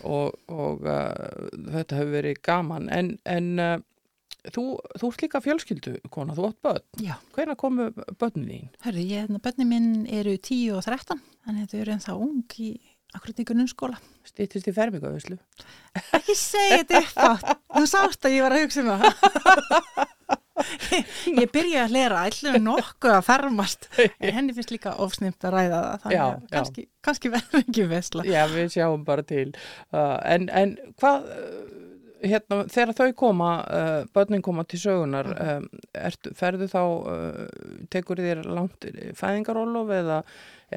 Og, og uh, þetta hefur verið gaman, en, en uh, þú, þú ert líka fjölskyldu, kona, þú átt börn, Já, hvenær komu börnin þín? hörru, ég, hérna, bönni minn eru 10 og 13, þannig að þau eru ennþá ung í akkurat í grunnskóla. Stýttist í fermingavislu? Ekki segja þetta upp átt. Þú sást að ég var að hugsa um það. ég, byrja að lera ætlum nokkuð að fermast en henni finnst líka ofsnimt að ræða það þannig Já, að kannski, kannski verður ekki vesla. Já, við sjáum bara til. Uh, en, en hvað, uh, hérna, þegar þau koma, uh, börnin koma til sögunar, um, ert, ferðu þá, uh, tekur þér langt fæðingarólof eða,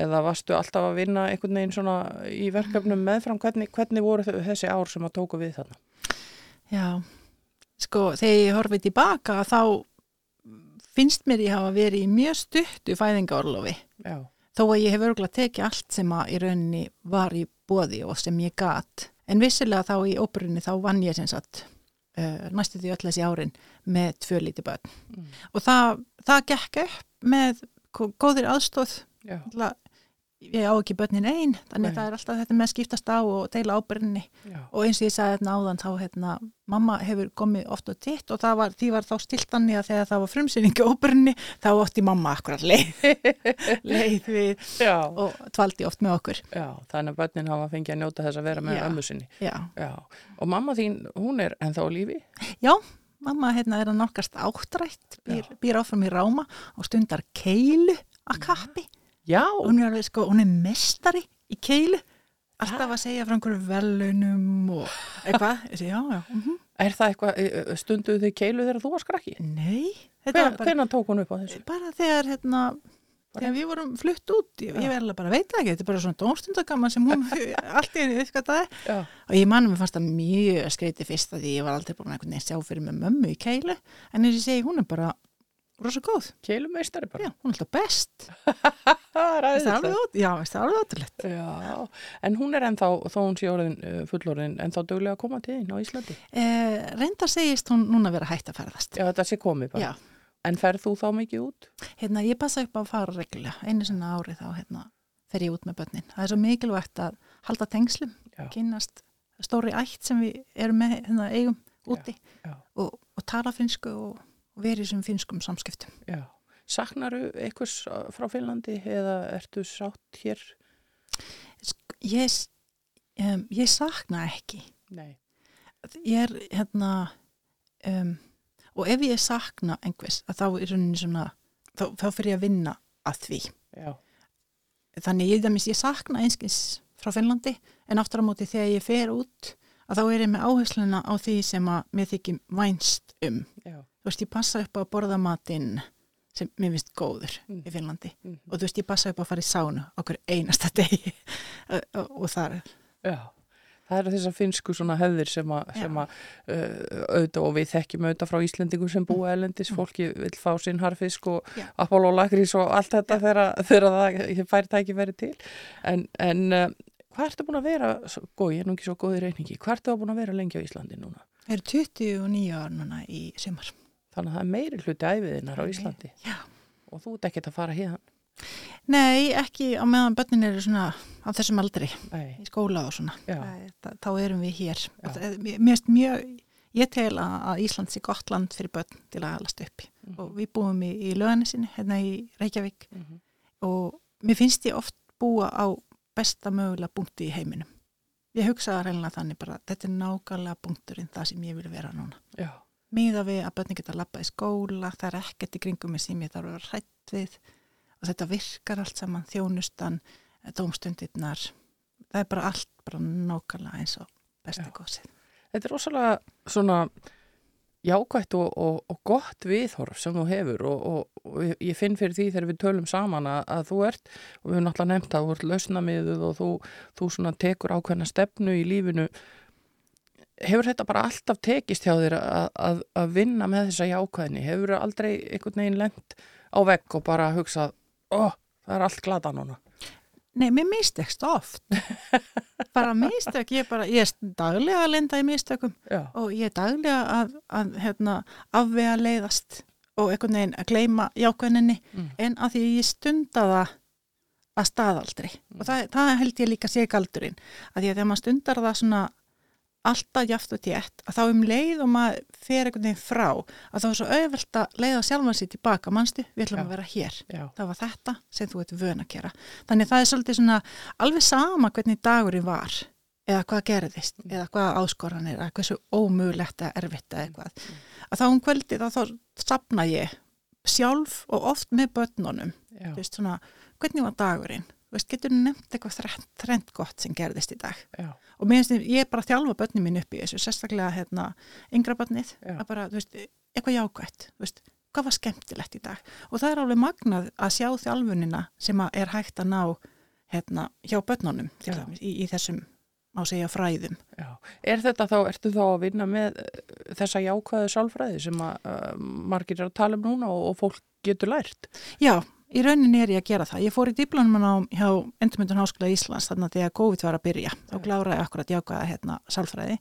eða varstu alltaf að vinna einhvern veginn svona í verkefnum meðfram? Hvernig, hvernig voru þessi ár sem að tóku við þarna? Já, sko þegar ég horfið tilbaka þá finnst mér ég hafa verið í mjög stuttu fæðingaorlofi Já, þó að ég hef örgulega tekið allt sem að í rauninni var í bóði og sem ég gat. En vissilega þá í óperunni þá vann ég sem sagt uh, næstu því öll þessi árin með tvö líti börn. Mm. Og það, það gekk upp með gó- góðir aðstóð. Ég á ekki börnin einn, þannig Nei. að það er alltaf þetta með að skiptast á og deila ábyrninni. Og eins og ég sagði hérna áðan þá hérna, mamma hefur komið oft og titt og var, því var þá stilt þannig að þegar það var frumsýningi óbyrninni þá ótti mamma akkurat leið, leið við já, og tvaldi oft með okkur. já, þannig að börnin hafa fengið að njóta þess að vera með ömmu sinni. Já, og mamma þín, hún er ennþá lífi? Já mamma hérna er að nálgast áttrætt, býr, býr áfram í ráma og stundar keilu að kappi. Já, Hún er alveg sko, hún er mestari í keilu. Alltaf að segja frá einhverju velunum og eitthvað. Ég já, já. Mm er það eitthvað, stunduðu þau keilu þegar þú var skrakki? Nei, var bara, Hvenær tók hún upp á þessu? bara þegar hérna, þegar við vorum flutt út, ég, ég verði bara að veita ekki, þetta er bara svona dómstundagaman sem hún allt í henni uppskattaði. Já, Og ég mann mér fannst það mjög skreiti fyrst að því ég var aldrei búin að sjá fyrir með mömmu í keilu. En eins og ég segi, hún er bara rosa góð. keilumeistari bara. Já, hún er alltaf best. er það aðeinslega. ót- Já, það alveg ótrúlegt. Já, en hún er ennþá, þó hún sé orðin uh, fullorðin, ennþá duglega að koma til þín á Íslandi. Eh, reyndar segist hún núna vera hægt að ferðast. Já, þetta sé komið bara. Já. En ferð þú þá mikið út? Hérna, ég passa upp á að fara reglulega. Einu sinna ári þá, hérna, fer ég út með börnin. Það er svo mikilvægt að halda tengslum, Já. kynnast stóri ætt sem við erum með, hérna, eigum úti já. Og, og tala finsku og, og í þessum finskum samskiptum. Já. Saknaru einhvers uh, frá Finnlandi eða ertu sátt hér? Ég, um, ég sakna ekki. Nei. Ég er, hérna, um, og ef ég sakna að þá er svona, þá, þá fyrir ég að vinna að því. Já, Þannig ég, ég sakna einskins frá Finnlandi en aftur á móti þegar ég fer út að þá er ég með áhersluna á því sem að mér þykir vænst um. já, Þú veist, ég passa upp á að borða matinn sem mér finnst góður Mm. í Finnlandi. Mhm. og þú veist ég passa upp að fara í sánu okkur einasta degi. Og, þar. Já, það eru þessar finsku svona hefðir sem að, uh, auðvitað og við þekkjum auðvitað frá Íslendingum sem búa elendis, fólki vil fá sinn harfisk og Já. Apollo lakrís og allt þetta þegar, það færi tæki verið til. En, en uh, hvað ertu búin að vera, góð, ég er nú ekki svo góð í reyningi, hvað ertu búin að vera lengi á Íslandi núna? er 29 ár núna í sumar Þannig að það er meiri hluti æfiðinnar á Íslandi Já. og þú ert ekkert að fara hérna. Nei, ekki á meðan börnin eru svona á þessum aldri Nei, í skóla og svona það- þá erum við hér það- finnst mjög ég tel að, að Ísland sé gott land fyrir börn til að alast upp í. Mhm. og við búum í, í löganisinu hérna í Reykjavík Mhm. og mér finnst ég oft búa á besta mögulega punkti í heiminum ég hugsaði reynilega þannig bara þetta er nákvæmlega punkturinn það sem ég vil vera núna já, miða við að börnin geta labbað í skóla það er ekkert í kringum mig sem ég þarf að vera hrætt við. Og þetta virkar allt saman þjónustan, dómstundirnar. Það er bara allt bara nákvæmlega eins og besti gósið Þetta er rosalega svona jákvætt og, og, og gott viðhorf sem þú hefur og, og, og ég- finn fyrir því þegar við tölum saman að, að þú ert, og við höfum náttúrulega nefnt að þú ert lausnamiðuð og þú, þú svona tekur ákveðna stefnu í lífinu hefur þetta bara alltaf tekist hjá þér að, að, að vinna með þessa jákvæðni? Hefur aldrei einhvern veginn lent á vegg og bara hugsað, ó, það er allt glada núna Nei, mér mistekst oft. Bara mistök, ég er bara ég er daglega að lenda í mistökum Já, og ég er daglega að, að hérna, afvega leiðast og einhvern veginn að gleyma jákvæðninni Mm. en að því ég stunda það að staðaldri. Og það, það held ég líka sé galdurinn. Að því að þegar maður stundar það svona alltaf jaft og tétt að þá um leið og maður fer einhvern veginn frá að þá er svo auðvelt að leiða sjálfan sér tilbaka, manstu, við ætlum Já. að vera hér. Já, það var þetta sem þú ert vön að gera. Þannig það er svolítið svona alveg sama hvernig dagurinn var eða hvað gerðist, Mm. eða hvað áskoranir eða hversu ómögulegt eða erfitt eða eitthvað. Að þá um kvöldið þá, þá sapna ég sjálf og oft með börnunum. Veist svona, hvernig var dagurinn veist, getur nefnt eitthvað þrennt gott sem gerðist í dag. Já, og mér finnst ég bara þjálfa börnin mín upp í þessu sérstaklega hérna yngra börnið að bara, þú veist, eitthvað jákvætt þú veist, hvað var skemmtilegt í dag? Og það er alveg magnað að sjá þjálfunina sem er hægt að ná hérna hjá börnunum í, í þessum má segja fræðum. Já. Er þetta þá, ertu þá að vinna með eh, þessa jákvæðu sálfræði sem að uh, margir er að tala um núna og, og fólk getur lært? Já, í rauninni er ég að gera það. Ég fór í diplónum á hjá Endurmyndun Háskóla Íslands þannig að þegar COVID var að byrja þá kláraði ég akkurat jákvæða hérna sálfræði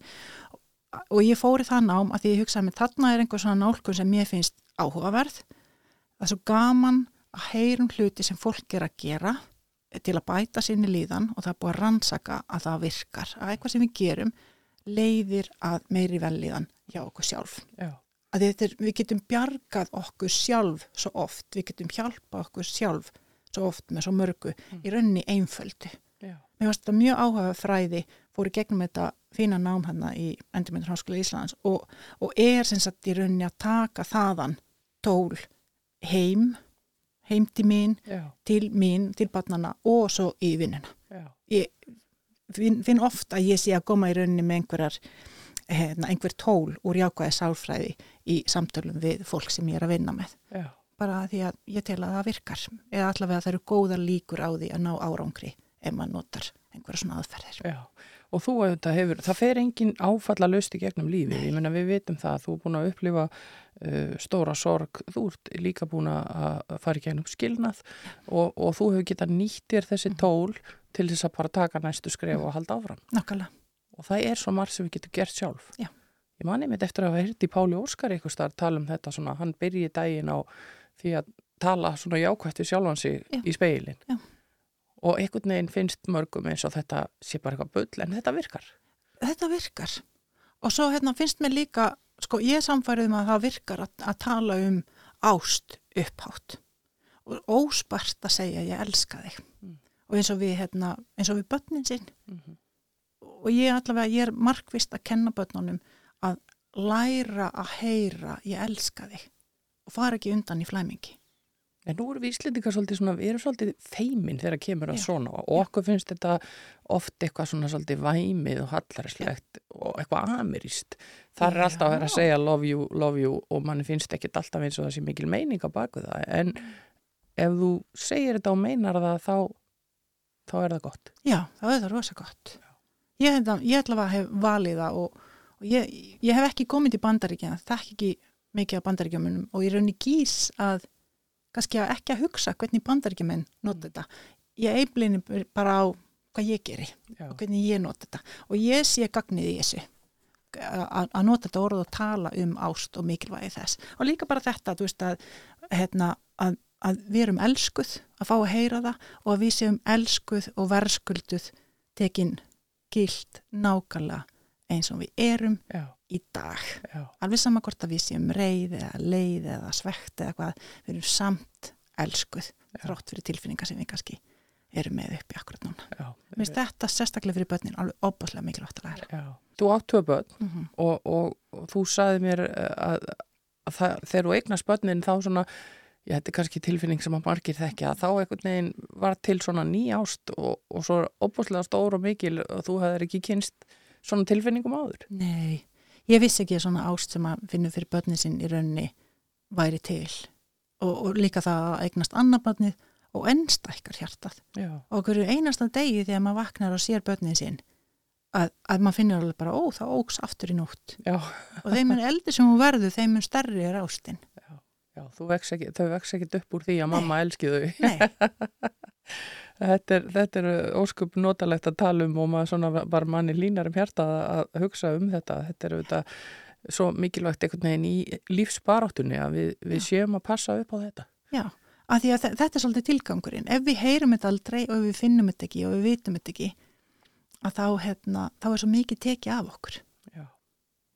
og ég fór í það nám að því ég hugsaði með þarna er einhver svona nálkun sem ég finnst áhugaverð. Það er svo gaman að heyrum hluti sem fólk er að gera til að bæta sinni líðan og það er búið að rannsaka að það virkar. Að eitthvað sem við gerum leiðir að meiri velíðan hjá okkur sjálf Já, að er, við getum bjargað okkur sjálf svo oft, við getum hjálpa okkur sjálf svo oft með svo mörgu í rauninni einföldu. já, Mér varst þetta mjög áhuga fræði, fór í gegnum þetta fína nám hann í Endurmyndur Háskóla Íslands og, og er sem sagt í rauninni að taka þaðan tól heim, heim til mín, já, til mín, til barnana og svo í vinnuna. Ég finn, finn oft að ég sé að koma í rauninni með einhverjar hérna, einhver tól úr jákvæði sálfræði í samtölum við fólk sem ég er að vinna með já, bara því að ég tel að það virkar eða allavega það eru góðar líkur á því að ná árangri ef maður notar einhverja svona aðferðir já. Og þú auðvitað hefur, það fer engin áfalla löst í gegnum lífið. Ég menna við vitum það að þú er búin að upplifa uh, stóra sorg. Þú ert líka búin að fara í gegnum skilnað og, og þú hefur getað nýtt þér þessi tól til þess að bara taka næstu skref og halda áfram. Nákvæmlega, Og það er svo margt sem við getum gert sjálf. Já. Ég mani mitt eftir að hafa hýrt í Páli Óskar eitthvað starf tala um þetta svona, hann byrji daginn á því að tala svona jákvætt við sjálfan sig Já. í speilin. Já. Og einhvern veginn finnst mörgum eins og þetta sé bara eitthvað bull, en þetta virkar. þetta virkar og svo hérna finnst mér líka sko ég samfærið um að það virkar að, að tala um ást upphátt og óspart að segja ég elska þig Mm. og eins og við hérna, eins og við börnin sinn Mhm. og ég allavega, ég er markvist að kenna börnunum læra að heyra ég elska þig og fara ekki undan í flæmingi En nú erum við íslendingar svolítið svona, við erum svolítið feimin þegar kemur að Já. svona og okkur finnst þetta oft eitthvað svona svolítið væmið og hallaræslegt og eitthvað amirist. Það er alltaf að vera að Já. segja love you, love you og manni finnst ekkit alltaf eins og það sé mikil meining á baku það. En ef þú segir þetta og meinar það þá, þá er það gott. Já, það er það rosa gott. Ég, ég ætla að hef valið það og, og ég, ég hef ekki komið til bandaríkjana, þekk ekki mikið af bandaríkjumunum og ég raunni gís að kannski að ekki að hugsa hvernig bandaríkjumenn nota þetta. Ég eiblini bara á hvað ég geri Já, og hvernig ég nota þetta. Og ég sé gagnið í þessu að nota þetta orð og tala um ást og mikilvægi þess. Og líka bara þetta veist að, hérna, að, að við erum elskuð að fá að heyra það og að við séum elskuð og verðskulduð tekin gilt nákvæmlega eins og við erum já, í dag já, alveg sama hvort að við séum reið eða leið eða svegt eða hvað við erum samt elskuð Já. þrótt fyrir tilfinningar sem við kannski erum með upp í akkurat núna já. Mér finnst þetta sérstaklega fyrir börnin alveg opaslega mikilvægt að læra. Já. Þú átt tvö börn Mm -hmm. og, og, og þú saði mér eh, að, að það, þegar þú eignast börnin þá svona, ég þetta er kannski tilfinning sem að margir þekkja, að þá einhvern veginn var til svona ný ást og, og svo opbúslega stór og mikil og þú hefðir ekki kynst svona tilfinningum áður. Nei, ég vissi ekki að svona ást sem að finnum fyrir börnin sinn í rauninni væri til. Og, og líka það að eignast annabörnið og ennstækkar hjartað. Já, og hverju einasta degi þegar maður vaknar og sér börnin sinn að, að maður finnur alveg bara, ó, það óks aftur í nótt. Já, og þeim er eldur sem hún verður, þeim er stærri er ástin. já, þú vex ekki, þau vex ekki upp úr því að mamma elski þau. Nei, Þetta er, þetta er óskup notalegt að tala um og maður bara manni línar um hjarta að, hugsa um þetta. Þetta er auðvitað svo mikilvægt einhvern veginn í lífsbaráttunni að við, við séum að passa upp á þetta. já, að því að þe- þetta er svolítið tilgangurinn. Ef við heyrum þetta aldrei og við finnum þetta ekki og við vitum þetta ekki, að þá, hérna, þá er svo mikið tekið af okkur. Já,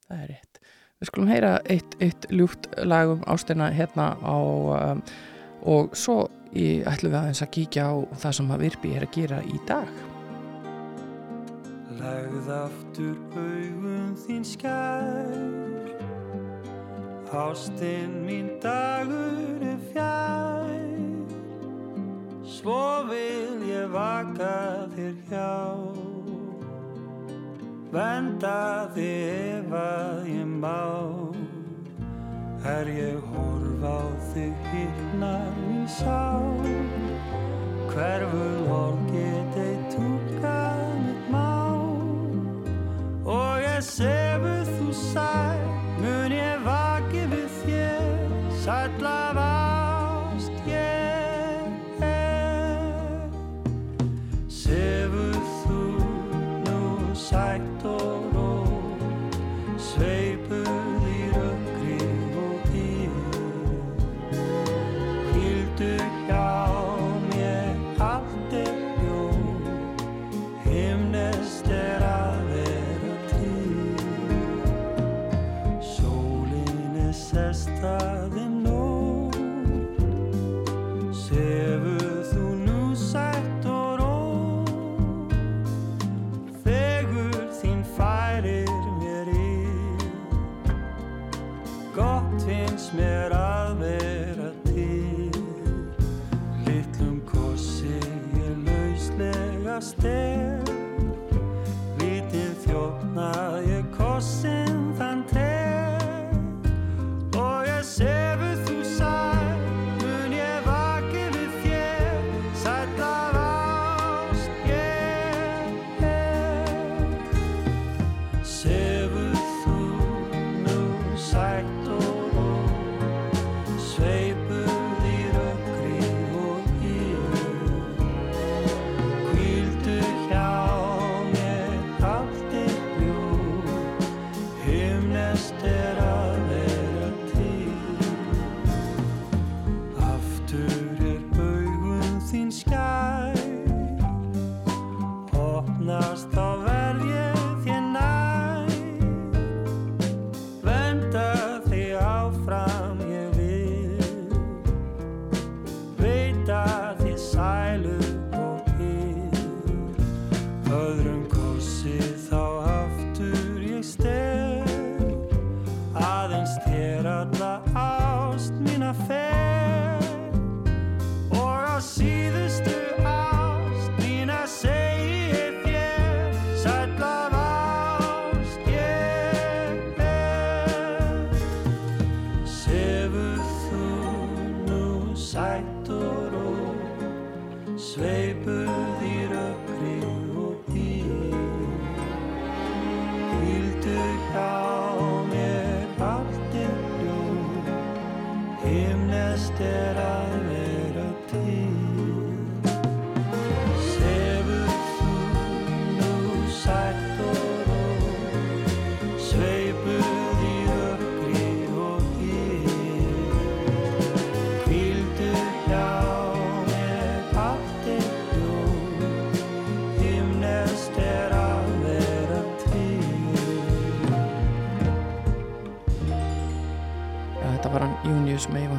það er rétt. Við skulum heyra eitt, eitt ljúft lagum ástina hérna á um, og svo í, ætlum við aðeins að kíkja á það sem að Virpi er að gera í dag. Legð aftur augum þín skær. Ástinn mín dagur er fjær. Svo vil ég vaka þér hjá. Venda þig ef að ég má. Er ég horf á þig hittnar í sál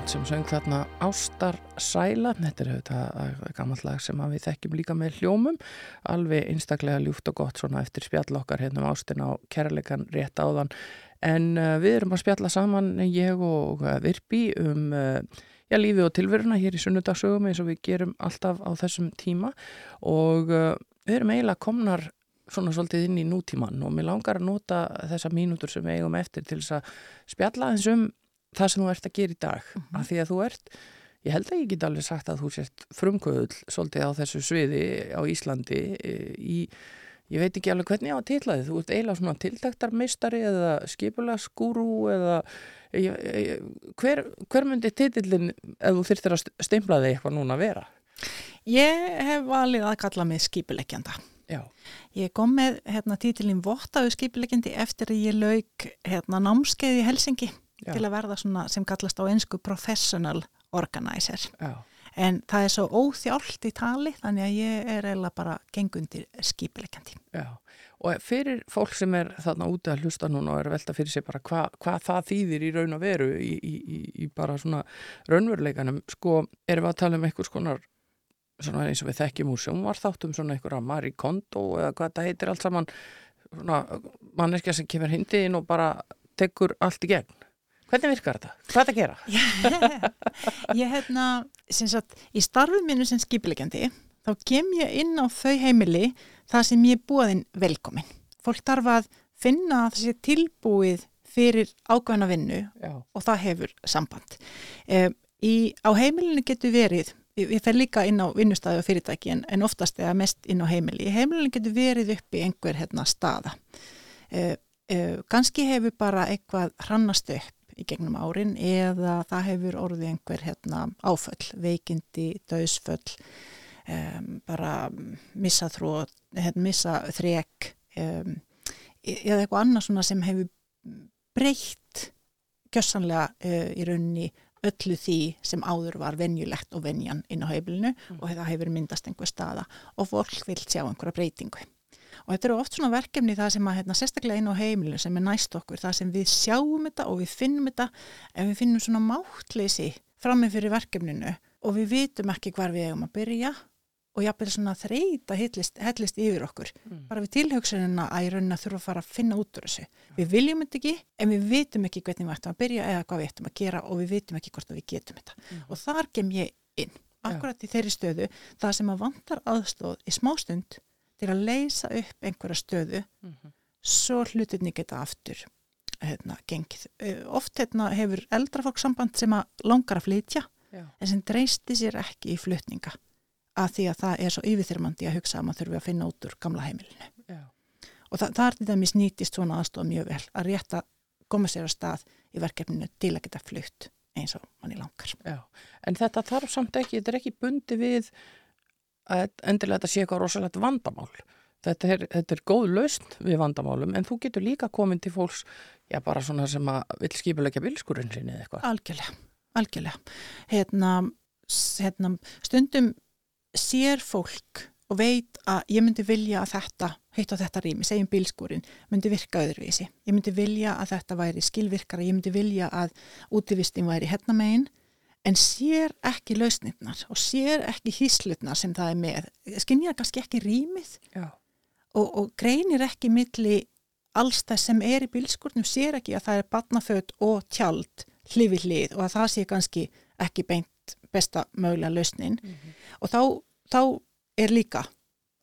Meivand sem söng þarna Ástar Sæla. Þetta er þetta gammalt lag sem við þekkjum líka með hljómum. Alveg einstaklega ljúft og gott svona eftir spjall okkar hérna um ástina og kærleikan rétt áðan. En uh, við erum að spjalla saman ég og uh, Virpi um uh, já, lífi og tilveruna hér í sunnudagsögum eins og við gerum alltaf á þessum tíma og uh, við erum eiginlega komnar svona svolítið inn í nútíman og mér langar að nota þessa mínútur sem við eigum eftir til þess að spjalla eins um það sem þú ert að gera í dag mm Mhm. af því að þú ert, ég held að ég get alveg sagt að þú sért frumkvöðul svolítið á þessu sviði á Íslandi e, í, ég veit ekki alveg hvernig ég á að titla þið, þú ert eiginlega svona tiltaktarmeistari eða skipulaskúru eða e, e, hver, hver myndi titillin ef þú þyrftir að steimpla þig eitthvað núna að vera? Ég hef valið að kalla mig skipuleggjanda. Já, Ég kom með hérna, títilinn vottaðu skipuleggjandi eftir að ég lauk hérna, námskeið í Helsingi Já. til að verða svona sem kallast á einsku professional organizer. já, En það er svo óþjált í tali þannig að ég er eiginlega bara gengundir skipuleggjandi. já. Og fyrir fólk sem er þarna úti að hlusta núna og er velta fyrir sig bara hvað hva það þýðir í raun og veru í, í, í, í bara svona raunveruleikanum, sko, erum við að tala um einhvers konar svona eins og við þekkjum úr sjónvarþáttum svona einhverja Marie Kondo eða hvað það heitir allt saman svona manneskja sem kemur hindi inn og bara tekur allt í gegn. Hvernig virkar þetta? Hvað er þetta að gera? Ég hérna, sem sagt, í starfið mínu sem skipuleggjandi þá kem ég inn á þau heimili það sem ég er búaðinn velkomin. Fólk þarf að finna að það sé tilbúið fyrir ákveðna vinnu Já, og það hefur samband. E, í, á heimilinu getur verið, ég, fer líka inn á vinnustæði og fyrirtæki en, en oftast eða mest inn á heimili. Í heimilinu getur verið uppi einhver hérna staða. E, e, Ganski hefur bara eitthvað hrannast upp í gegnum árin eða það hefur orðið einhver hérna, áföll, veikindi, döðsföll, um, bara missa þrótt, hérna, missa þrek um, eða eitthvað annað sem hefur breytt gjössanlega uh, í rauninni öllu því sem áður var venjulegt og venjan inn á heimilinu og það hefur myndast einhver staða og fólk vil sjá einhverja breytingu. Og þetta eru oft svona verkefni það sem að hérna, sérstaklega inn á heimilinu sem er næst okkur, það sem við sjáum þetta og við finnum þetta ef við finnum svona máttleysi frammi fyrir verkefninu og við vitum ekki hvar við eigum að byrja og jafnvel svona þreita hellist, hellist yfir okkur. Bara við tilhugsunina að í rauninni að þurfa að fara að finna út úr þessu. Við viljum þetta ekki en við vitum ekki hvernig við ættum að byrja eða hvað við ættum að gera og við vitum ekki hvort við getum þetta. Og þar kem ég inn, akkurat í þeirri stöðu, það sem að vantar aðstóð í smástund til að leysa upp einhverja stöðu svo hlutinni geta aftur hérna, gengið. Eh, Oft hérna, hefur eldra fólk samband sem að langar að flytja já, en sem treysti sér ekki í flutninga að því að það er svo yfirþyrmandi að hugsa að maður þurfi að finna út úr gamla heimilinu. já. Og það, það er til dæmis nýtist svona aðstofa mjög vel að rétta koma sér að stað í verkefninu til að geta flutt eins og manni langar. Já, en þetta þarf samt ekki, þetta er ekki bundi við að endilega þetta sé eitthvað rosalegt vandamál. Þetta er, þetta er góð lausn við vandamálum, en þú getur líka komin til fólks, já bara svona sem að vil skipulegja bilskurinn sinni eða eitthvað. Algjörlega, algjörlega. Hérna, hérna, stundum sér fólk og veit að ég myndi vilja að þetta, heitt á þetta rými, segjum bílskúrin, myndi virka öðruvísi. Ég myndi vilja að þetta væri skilvirkara, ég myndi vilja að útivistin væri hérna megin, en sér ekki lausnirnar og sér ekki híslutnar sem það er með. Skinnjar kannski ekki rýmið og, og greinir ekki milli alls þess sem er í bílskurnum sér ekki að það er batnaföt og tjald hlifi hlið og að það sé kannski ekki beint besta mögulega lausnin. Og þá, þá er líka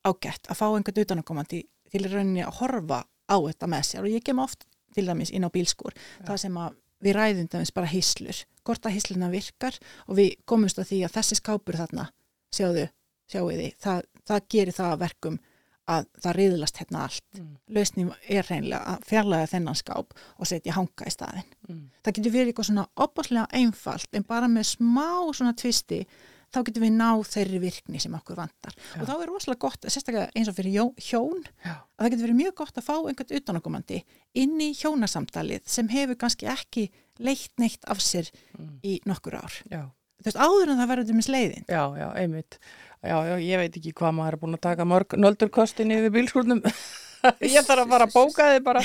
ágætt að fá einhvern utanakomandi til rauninni að horfa á þetta með sér. Og ég kem oft til dæmis inn á bílskur það sem að við ræðum dæmis bara híslur hvort að hísluna virkar og við komumst að því að þessi skápur þarna sjáðu, sjáu þið, það, það gerir það að verkum að það riðlast hérna allt. Mm. Lausnin er reynilega að fjarlæga þennan skáp og setja hanga í staðin. Mm. Það getur verið eitthvað svona opaslega einfalt en bara með smá svona tvisti þá getum við náð þeirri virkni sem okkur vantar. Já. Og þá er rosalega gott, sérstaklega eins og fyrir hjó- hjón, Já. að það getur verið mjög gott að fá einhvern utanakomandi inn í hjónasamtalið sem hefur kannski ekki leitt neitt af sér Mm. í nokkur ár. Já. Þú veist, áður en það verður til mis leiðin. Já, já, einmitt. Já, já, ég veit ekki hvað maður er búin að taka mörg nöldurkostin yfir bílskurnum. ég þarf að fara að bóka þið bara.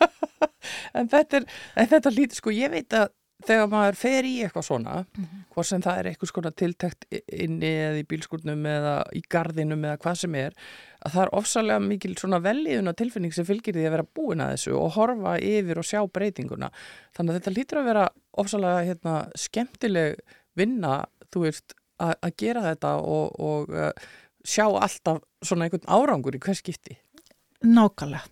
en þetta er, en þetta lítur, sko, ég veit að þegar maður fer í eitthvað svona, hvort sem það er eitthvað skona tiltækt inni eða í bílskurnum eða í gardinum eða hvað sem er, að það er ofsalega mikil svona velíðuna tilfinning sem fylgir því að vera búin að þessu og horfa yfir og sjá breytinguna. Þannig að þetta lítur að vera ofsalega hérna, skemmtileg vinna, þú veist, að að gera þetta og, og uh, sjá alltaf svona einhvern árangur í hvers skipti. Nákvæmlega.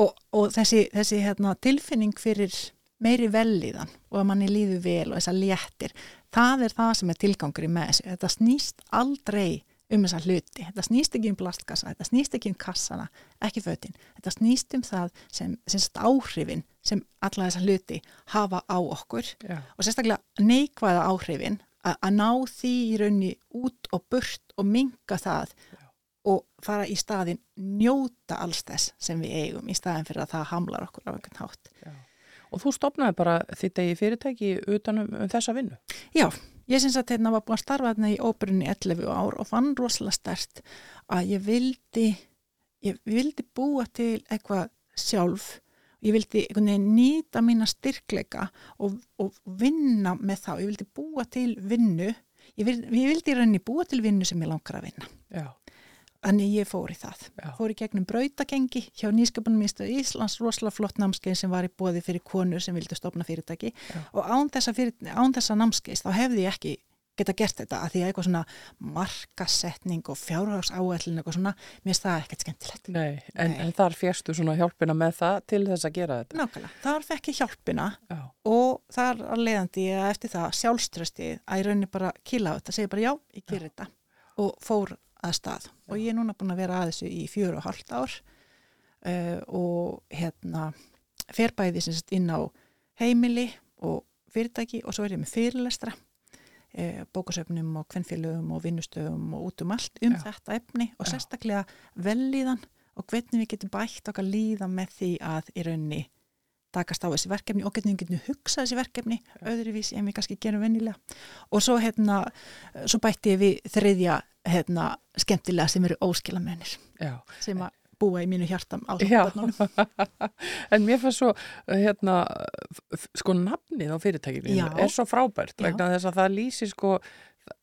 Og, og þessi, þessi hérna, tilfinning fyrir meiri velliðan og að manni líður vel og þessar léttir, það er það sem er tilgangur í með þessu. Þetta snýst aldrei um þessa hluti. Þetta snýst ekki um plastkassa, þetta snýst ekki um kassana, ekki fötin. Þetta snýst um það sem, sem áhrifin sem alla þessa hluti hafa á okkur Já. og sérstaklega neikvæða áhrifin að, að ná því í raunni út og burt og minga það og fara í staðin njóta alls þess sem við eigum í staðin fyrir að það hamlar okkur á einhvern hátt. Og þú stopnaði bara þitt eigi fyrirtæki utan um, um þessa vinnu. Já, ég syns að hérna var búin að starfa þarna í óperunni 11 ár og fann rosalega stert að ég vildi, ég vildi búa til eitthvað sjálf ég vildi nýta mína styrkleika og, og vinna með þá, ég vildi búa til vinnu ég vildi, ég vildi í rauninni búa til vinnu sem ég langar að vinna Já. Þannig ég fór í það. Já. Fór í gegnum brautagengi hjá nýsköpunumístu Íslands, rosalega flott námskeið sem var í bóði fyrir konur sem vildu stopna fyrirtæki Já. og án þessa, fyrir, án þessa námskeiðs þá hefði ég ekki geta gert þetta að því að eitthvað svona markasetning og fjárhagsáætlun eitthvað svona, mér finnst það ekkert skemmtilegt. Nei, en, Nei. en þar férstu svona hjálpina með það til þess að gera þetta. Nákvæmlega, þar fekk ég hjálpina Já. og þar að leiðandi ég eftir það sjálfströsti að ég raunni bara kýla á þetta, segi bara já, ég ger þetta og fór að stað og ég er núna búin að vera að þessu í fjör og hálft ár uh, og hérna fer bæði sem sagt inn á heimili og fyrirtæki og svo er ég með fyrirlestra uh, bókasöfnum og kvennfélögum og vinnustöfum og út um allt um Já. þetta efni og Já. sérstaklega vellíðan og hvernig við getum bætt okkar líða með því að í rauninni takast á þessi verkefni og hvernig við getum hugsað þessi verkefni öðruvísi en við kannski gerum vennilega og svo hérna, svo bætti við þriðja hérna skemmtilega sem eru óskilamönir Já. sem að búa í mínu hjartam á Já, börnunum. en mér fannst svo, hérna, sko nafnið á fyrirtækinu Já. er svo frábært Já. vegna þess að það lýsir sko,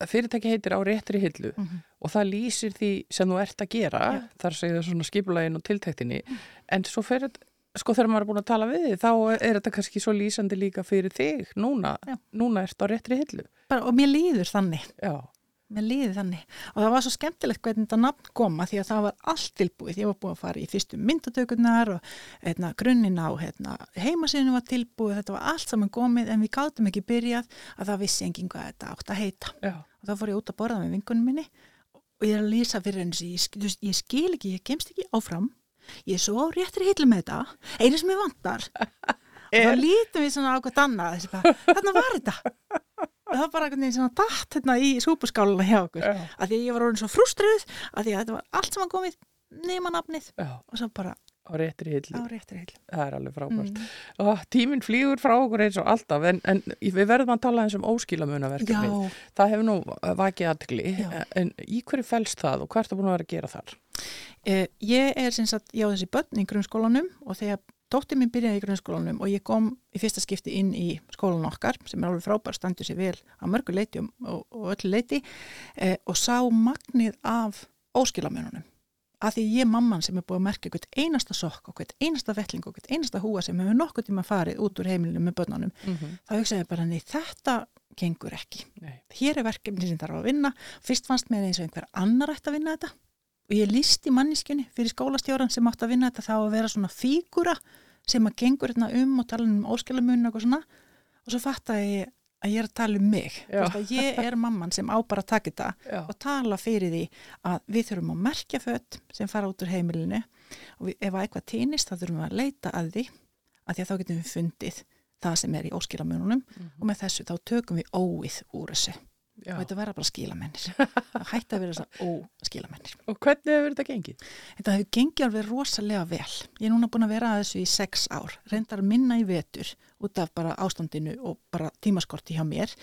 fyrirtæki heitir á réttri hillu Mhm. og það lýsir því sem þú ert að gera, Já. þar segir það svona skipulægin og tiltæktinni, en svo fyrir, sko þegar maður er búin að tala við þig, þá er þetta kannski svo lýsandi líka fyrir þig, núna, Já. núna ert á réttri hillu. Bara, og mér líður þannig. Já, mér líður þannig. Og það var svo skemmtilegt hvernig þetta nafn koma því að það var allt tilbúið. Ég var búin að fara í fyrstu myndatökurnar og hérna, grunnin á hérna, heimasíðinu var tilbúið, þetta var allt saman komið en við gátum ekki byrjað að það vissi enginn hvað þetta átt að heita. Já, og þá fór ég út að borða með vingunum minni. Og ég er að lýsa fyrir henni ég, ég skil ekki, ég kemst ekki áfram ég er svo á réttri hillu með þetta einu sem ég vantar og þá lítum við svona á hvað annað þarna var þetta og það var bara einhvern veginn svona datt hérna í súpuskáluna hjá okkur já, að því að ég var orðin svo frústruð að því að þetta var allt sem var komið nema nafnið já, og svo bara á réttri hillu. Það er alveg frábært. mm. Tíminn flýgur frá okkur eins og alltaf, en, en við verðum að tala eins um óskilamunaverkefni. Það hefur nú vakið aðtegli, Já. en í hverju fælst það og hvað ertu búin að vera að gera þar? Eh, ég er sem sagt, ég á þessi börn í grunnskólanum og þegar dóttir mín byrjaði í grunnskólanum og ég kom í fyrsta skipti inn í skólan okkar sem er alveg frábær, standur sér vel á mörgu leiti og, og, og öllu leiti eh, og sá magnið af óskilamönunum að því ég mamman sem er búið að merka hvert einasta sokk og hvert einasta vettling og hvert einasta húa sem hefur nokkuð tíma farið út úr heimilinu með börnunum Mm -hmm. þá hugsaði ég bara, nei, þetta gengur ekki. Nei. Hér er verkefni sem þarf að vinna. Fyrst fannst mér eins og einhver annar ætti að vinna þetta og ég lísti manniskunni fyrir skólastjóran sem átti að vinna þetta þá að vera svona fígura sem að gengur hérna um og tala um óskiljamun og svona. Og svo fattaði ég að ég er að tala um mig. Ég er mamman sem á bara að taka þetta Já. og tala fyrir því að við þurfum að merkja fött sem fara út úr heimilinu. Og við, ef að eitthvað týnist þá þurfum við að leita að því að því að þá getum við fundið það sem er í óskilamununum. Og með þessu þá tökum við óið úr þessu Já. og þetta verða bara skilamennir. það hætti að vera þess að óskilamennir. Og hvernig hefur þetta gengið? Þetta hefur gengið alveg rosalega vel. Ég er núna búin að vera að þessu í sex ár, reyndar minna í vetur út af bara ástandinu og bara tímaskorti hjá mér.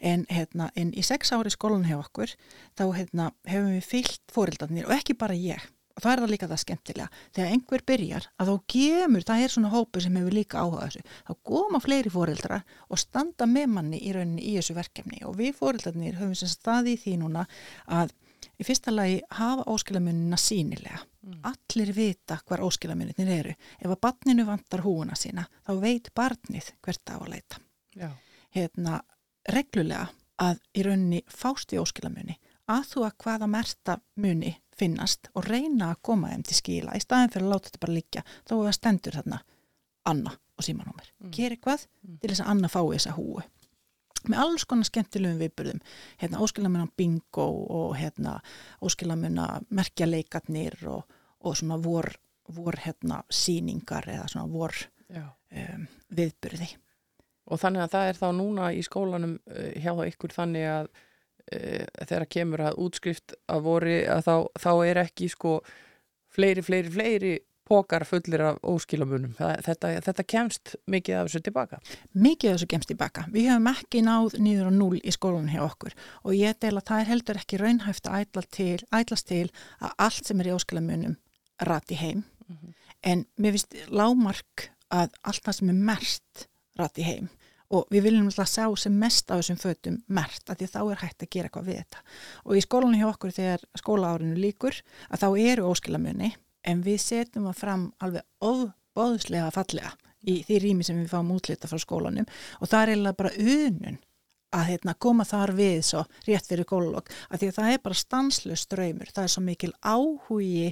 En, hérna, en í sex ári skólan hjá okkur, þá hérna, hefum við fyllt fórildarnir og ekki bara ég. Og það er það líka það skemmtilega. Þegar einhver byrjar, að þá gemur, það er svona hópur sem hefur líka áhuga þessu. Þá koma fleiri fórildra og standa með manni í rauninni í þessu verkefni. Og við fórildarnir höfum sem staði í því núna að í fyrsta lagi hafa óskilamunina sínilega. Allir vita hvar óskilamuninir eru. Ef að barninu vantar húuna sína, þá veit barnið hvert á að leita. Já. Hérna, reglulega að í rauninni fást í óskilamuni, að þú að hvaða merta muni finnast og reyna að koma þeim til skila í staðin fyrir að láta þetta bara liggja, þá er það stendur þarna Anna og símanúmer. Mm. Geri hvað til þess að Anna fái þessa húu með alls konar skemmtilegum viðburðum hérna óskilamuna bingo og hérna óskilamuna merkja leikarnir og, og svona vor, vor hérna síningar eða svona vor um, viðburði. Og þannig að það er þá núna í skólanum uh, hjá ykkur þannig að þegar kemur að útskrift að vori að þá, þá er ekki sko fleiri, fleiri, fleiri pókar fullir af óskilamunum. Þetta, þetta kemst mikið af þessu tilbaka. Mikið af þessu gemst tilbaka. Við hefum ekki náð nýður á núl í skólanum hjá okkur og ég del að það er heldur ekki raunhæft að ætla til, ætlast til að allt sem er í óskilamunum rati heim. En mér finnst lámark að allt það sem er mert rati heim og við viljum alltaf sjá sem mest af þessum fötum mert að því þá er hægt að gera eitthvað við þetta. Og í skólanum hjá okkur þegar skólaárinu líkur að þá eru óskilamuni en við setjum það fram alveg ofbóðslega fallega í því rými sem við fáum útlita frá skólanum og það er eiginlega bara unun að hérna, koma þar við svo rétt fyrir kólolog að því að það er bara stanslust ströymur, það er svo mikil áhugi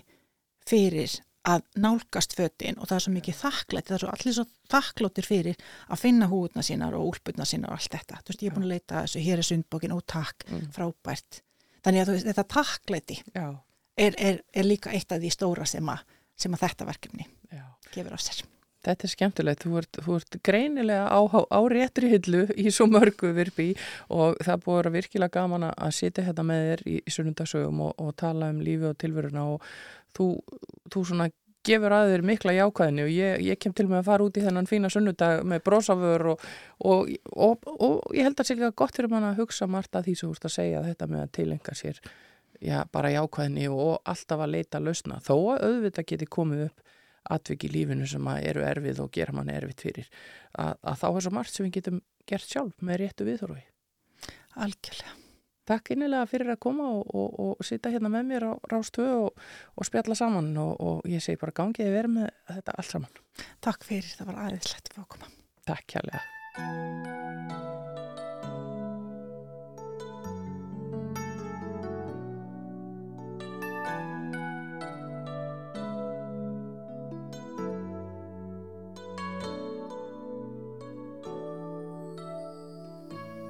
fyrir að nálgast fötin og það er svo mikið þakklætt, það er svo allir svo þakkláttir fyrir að finna húðna sínar og úlputna sínar og allt þetta. Þú veist, ég er búin að leita þessu, hér er sundbókin og takk, frábært. Þannig að þú veist, þetta takklæti Já. er, er, er líka eitt af því stóra sem að, sem að þetta verkefni Já. gefur á sér. Þetta er skemmtilegt, þú ert, þú ert greinilega á, á réttri hillu í svo mörgu virpi og það búið að virkilega gaman að sitja hérna með þér í, í sunnundasögum og, og tala um lífi og tilveruna og þú, þú svona gefur að þér mikla jákvæðinni og ég, ég kem til með að fara út í þennan fína sunnudag með brósafur og, og, og, og ég held að sé líka gott fyrir mann að hugsa margt að því sem þú ert að segja þetta með að tilenga sér já, bara jákvæðinni og alltaf að leita lausna þó að auðvitað geti komið upp atvik í lífinu sem að eru erfið og gera mann erfitt fyrir að, að þá er svo margt sem við getum gert sjálf með réttu viðþorfi. Algjörlega. Takk innilega fyrir að koma og, og, og sita hérna með mér á Rástvö og, og spjalla saman og, og ég segi bara gangið að vera með þetta allt saman. Takk fyrir, það var aðeinslegt fyrir að koma. Takk kjærlega.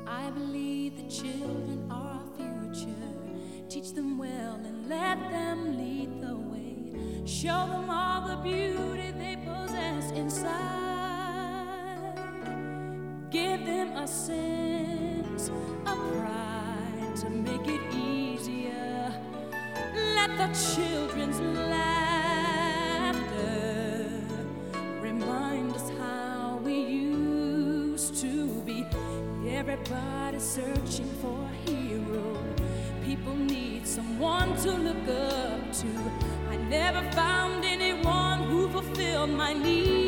I believe the children. Teach them well and let them lead the way. Show them all the beauty they possess inside. Give them a sense of pride to make it easier. Let the children's laughter never found anyone who fulfilled my needs.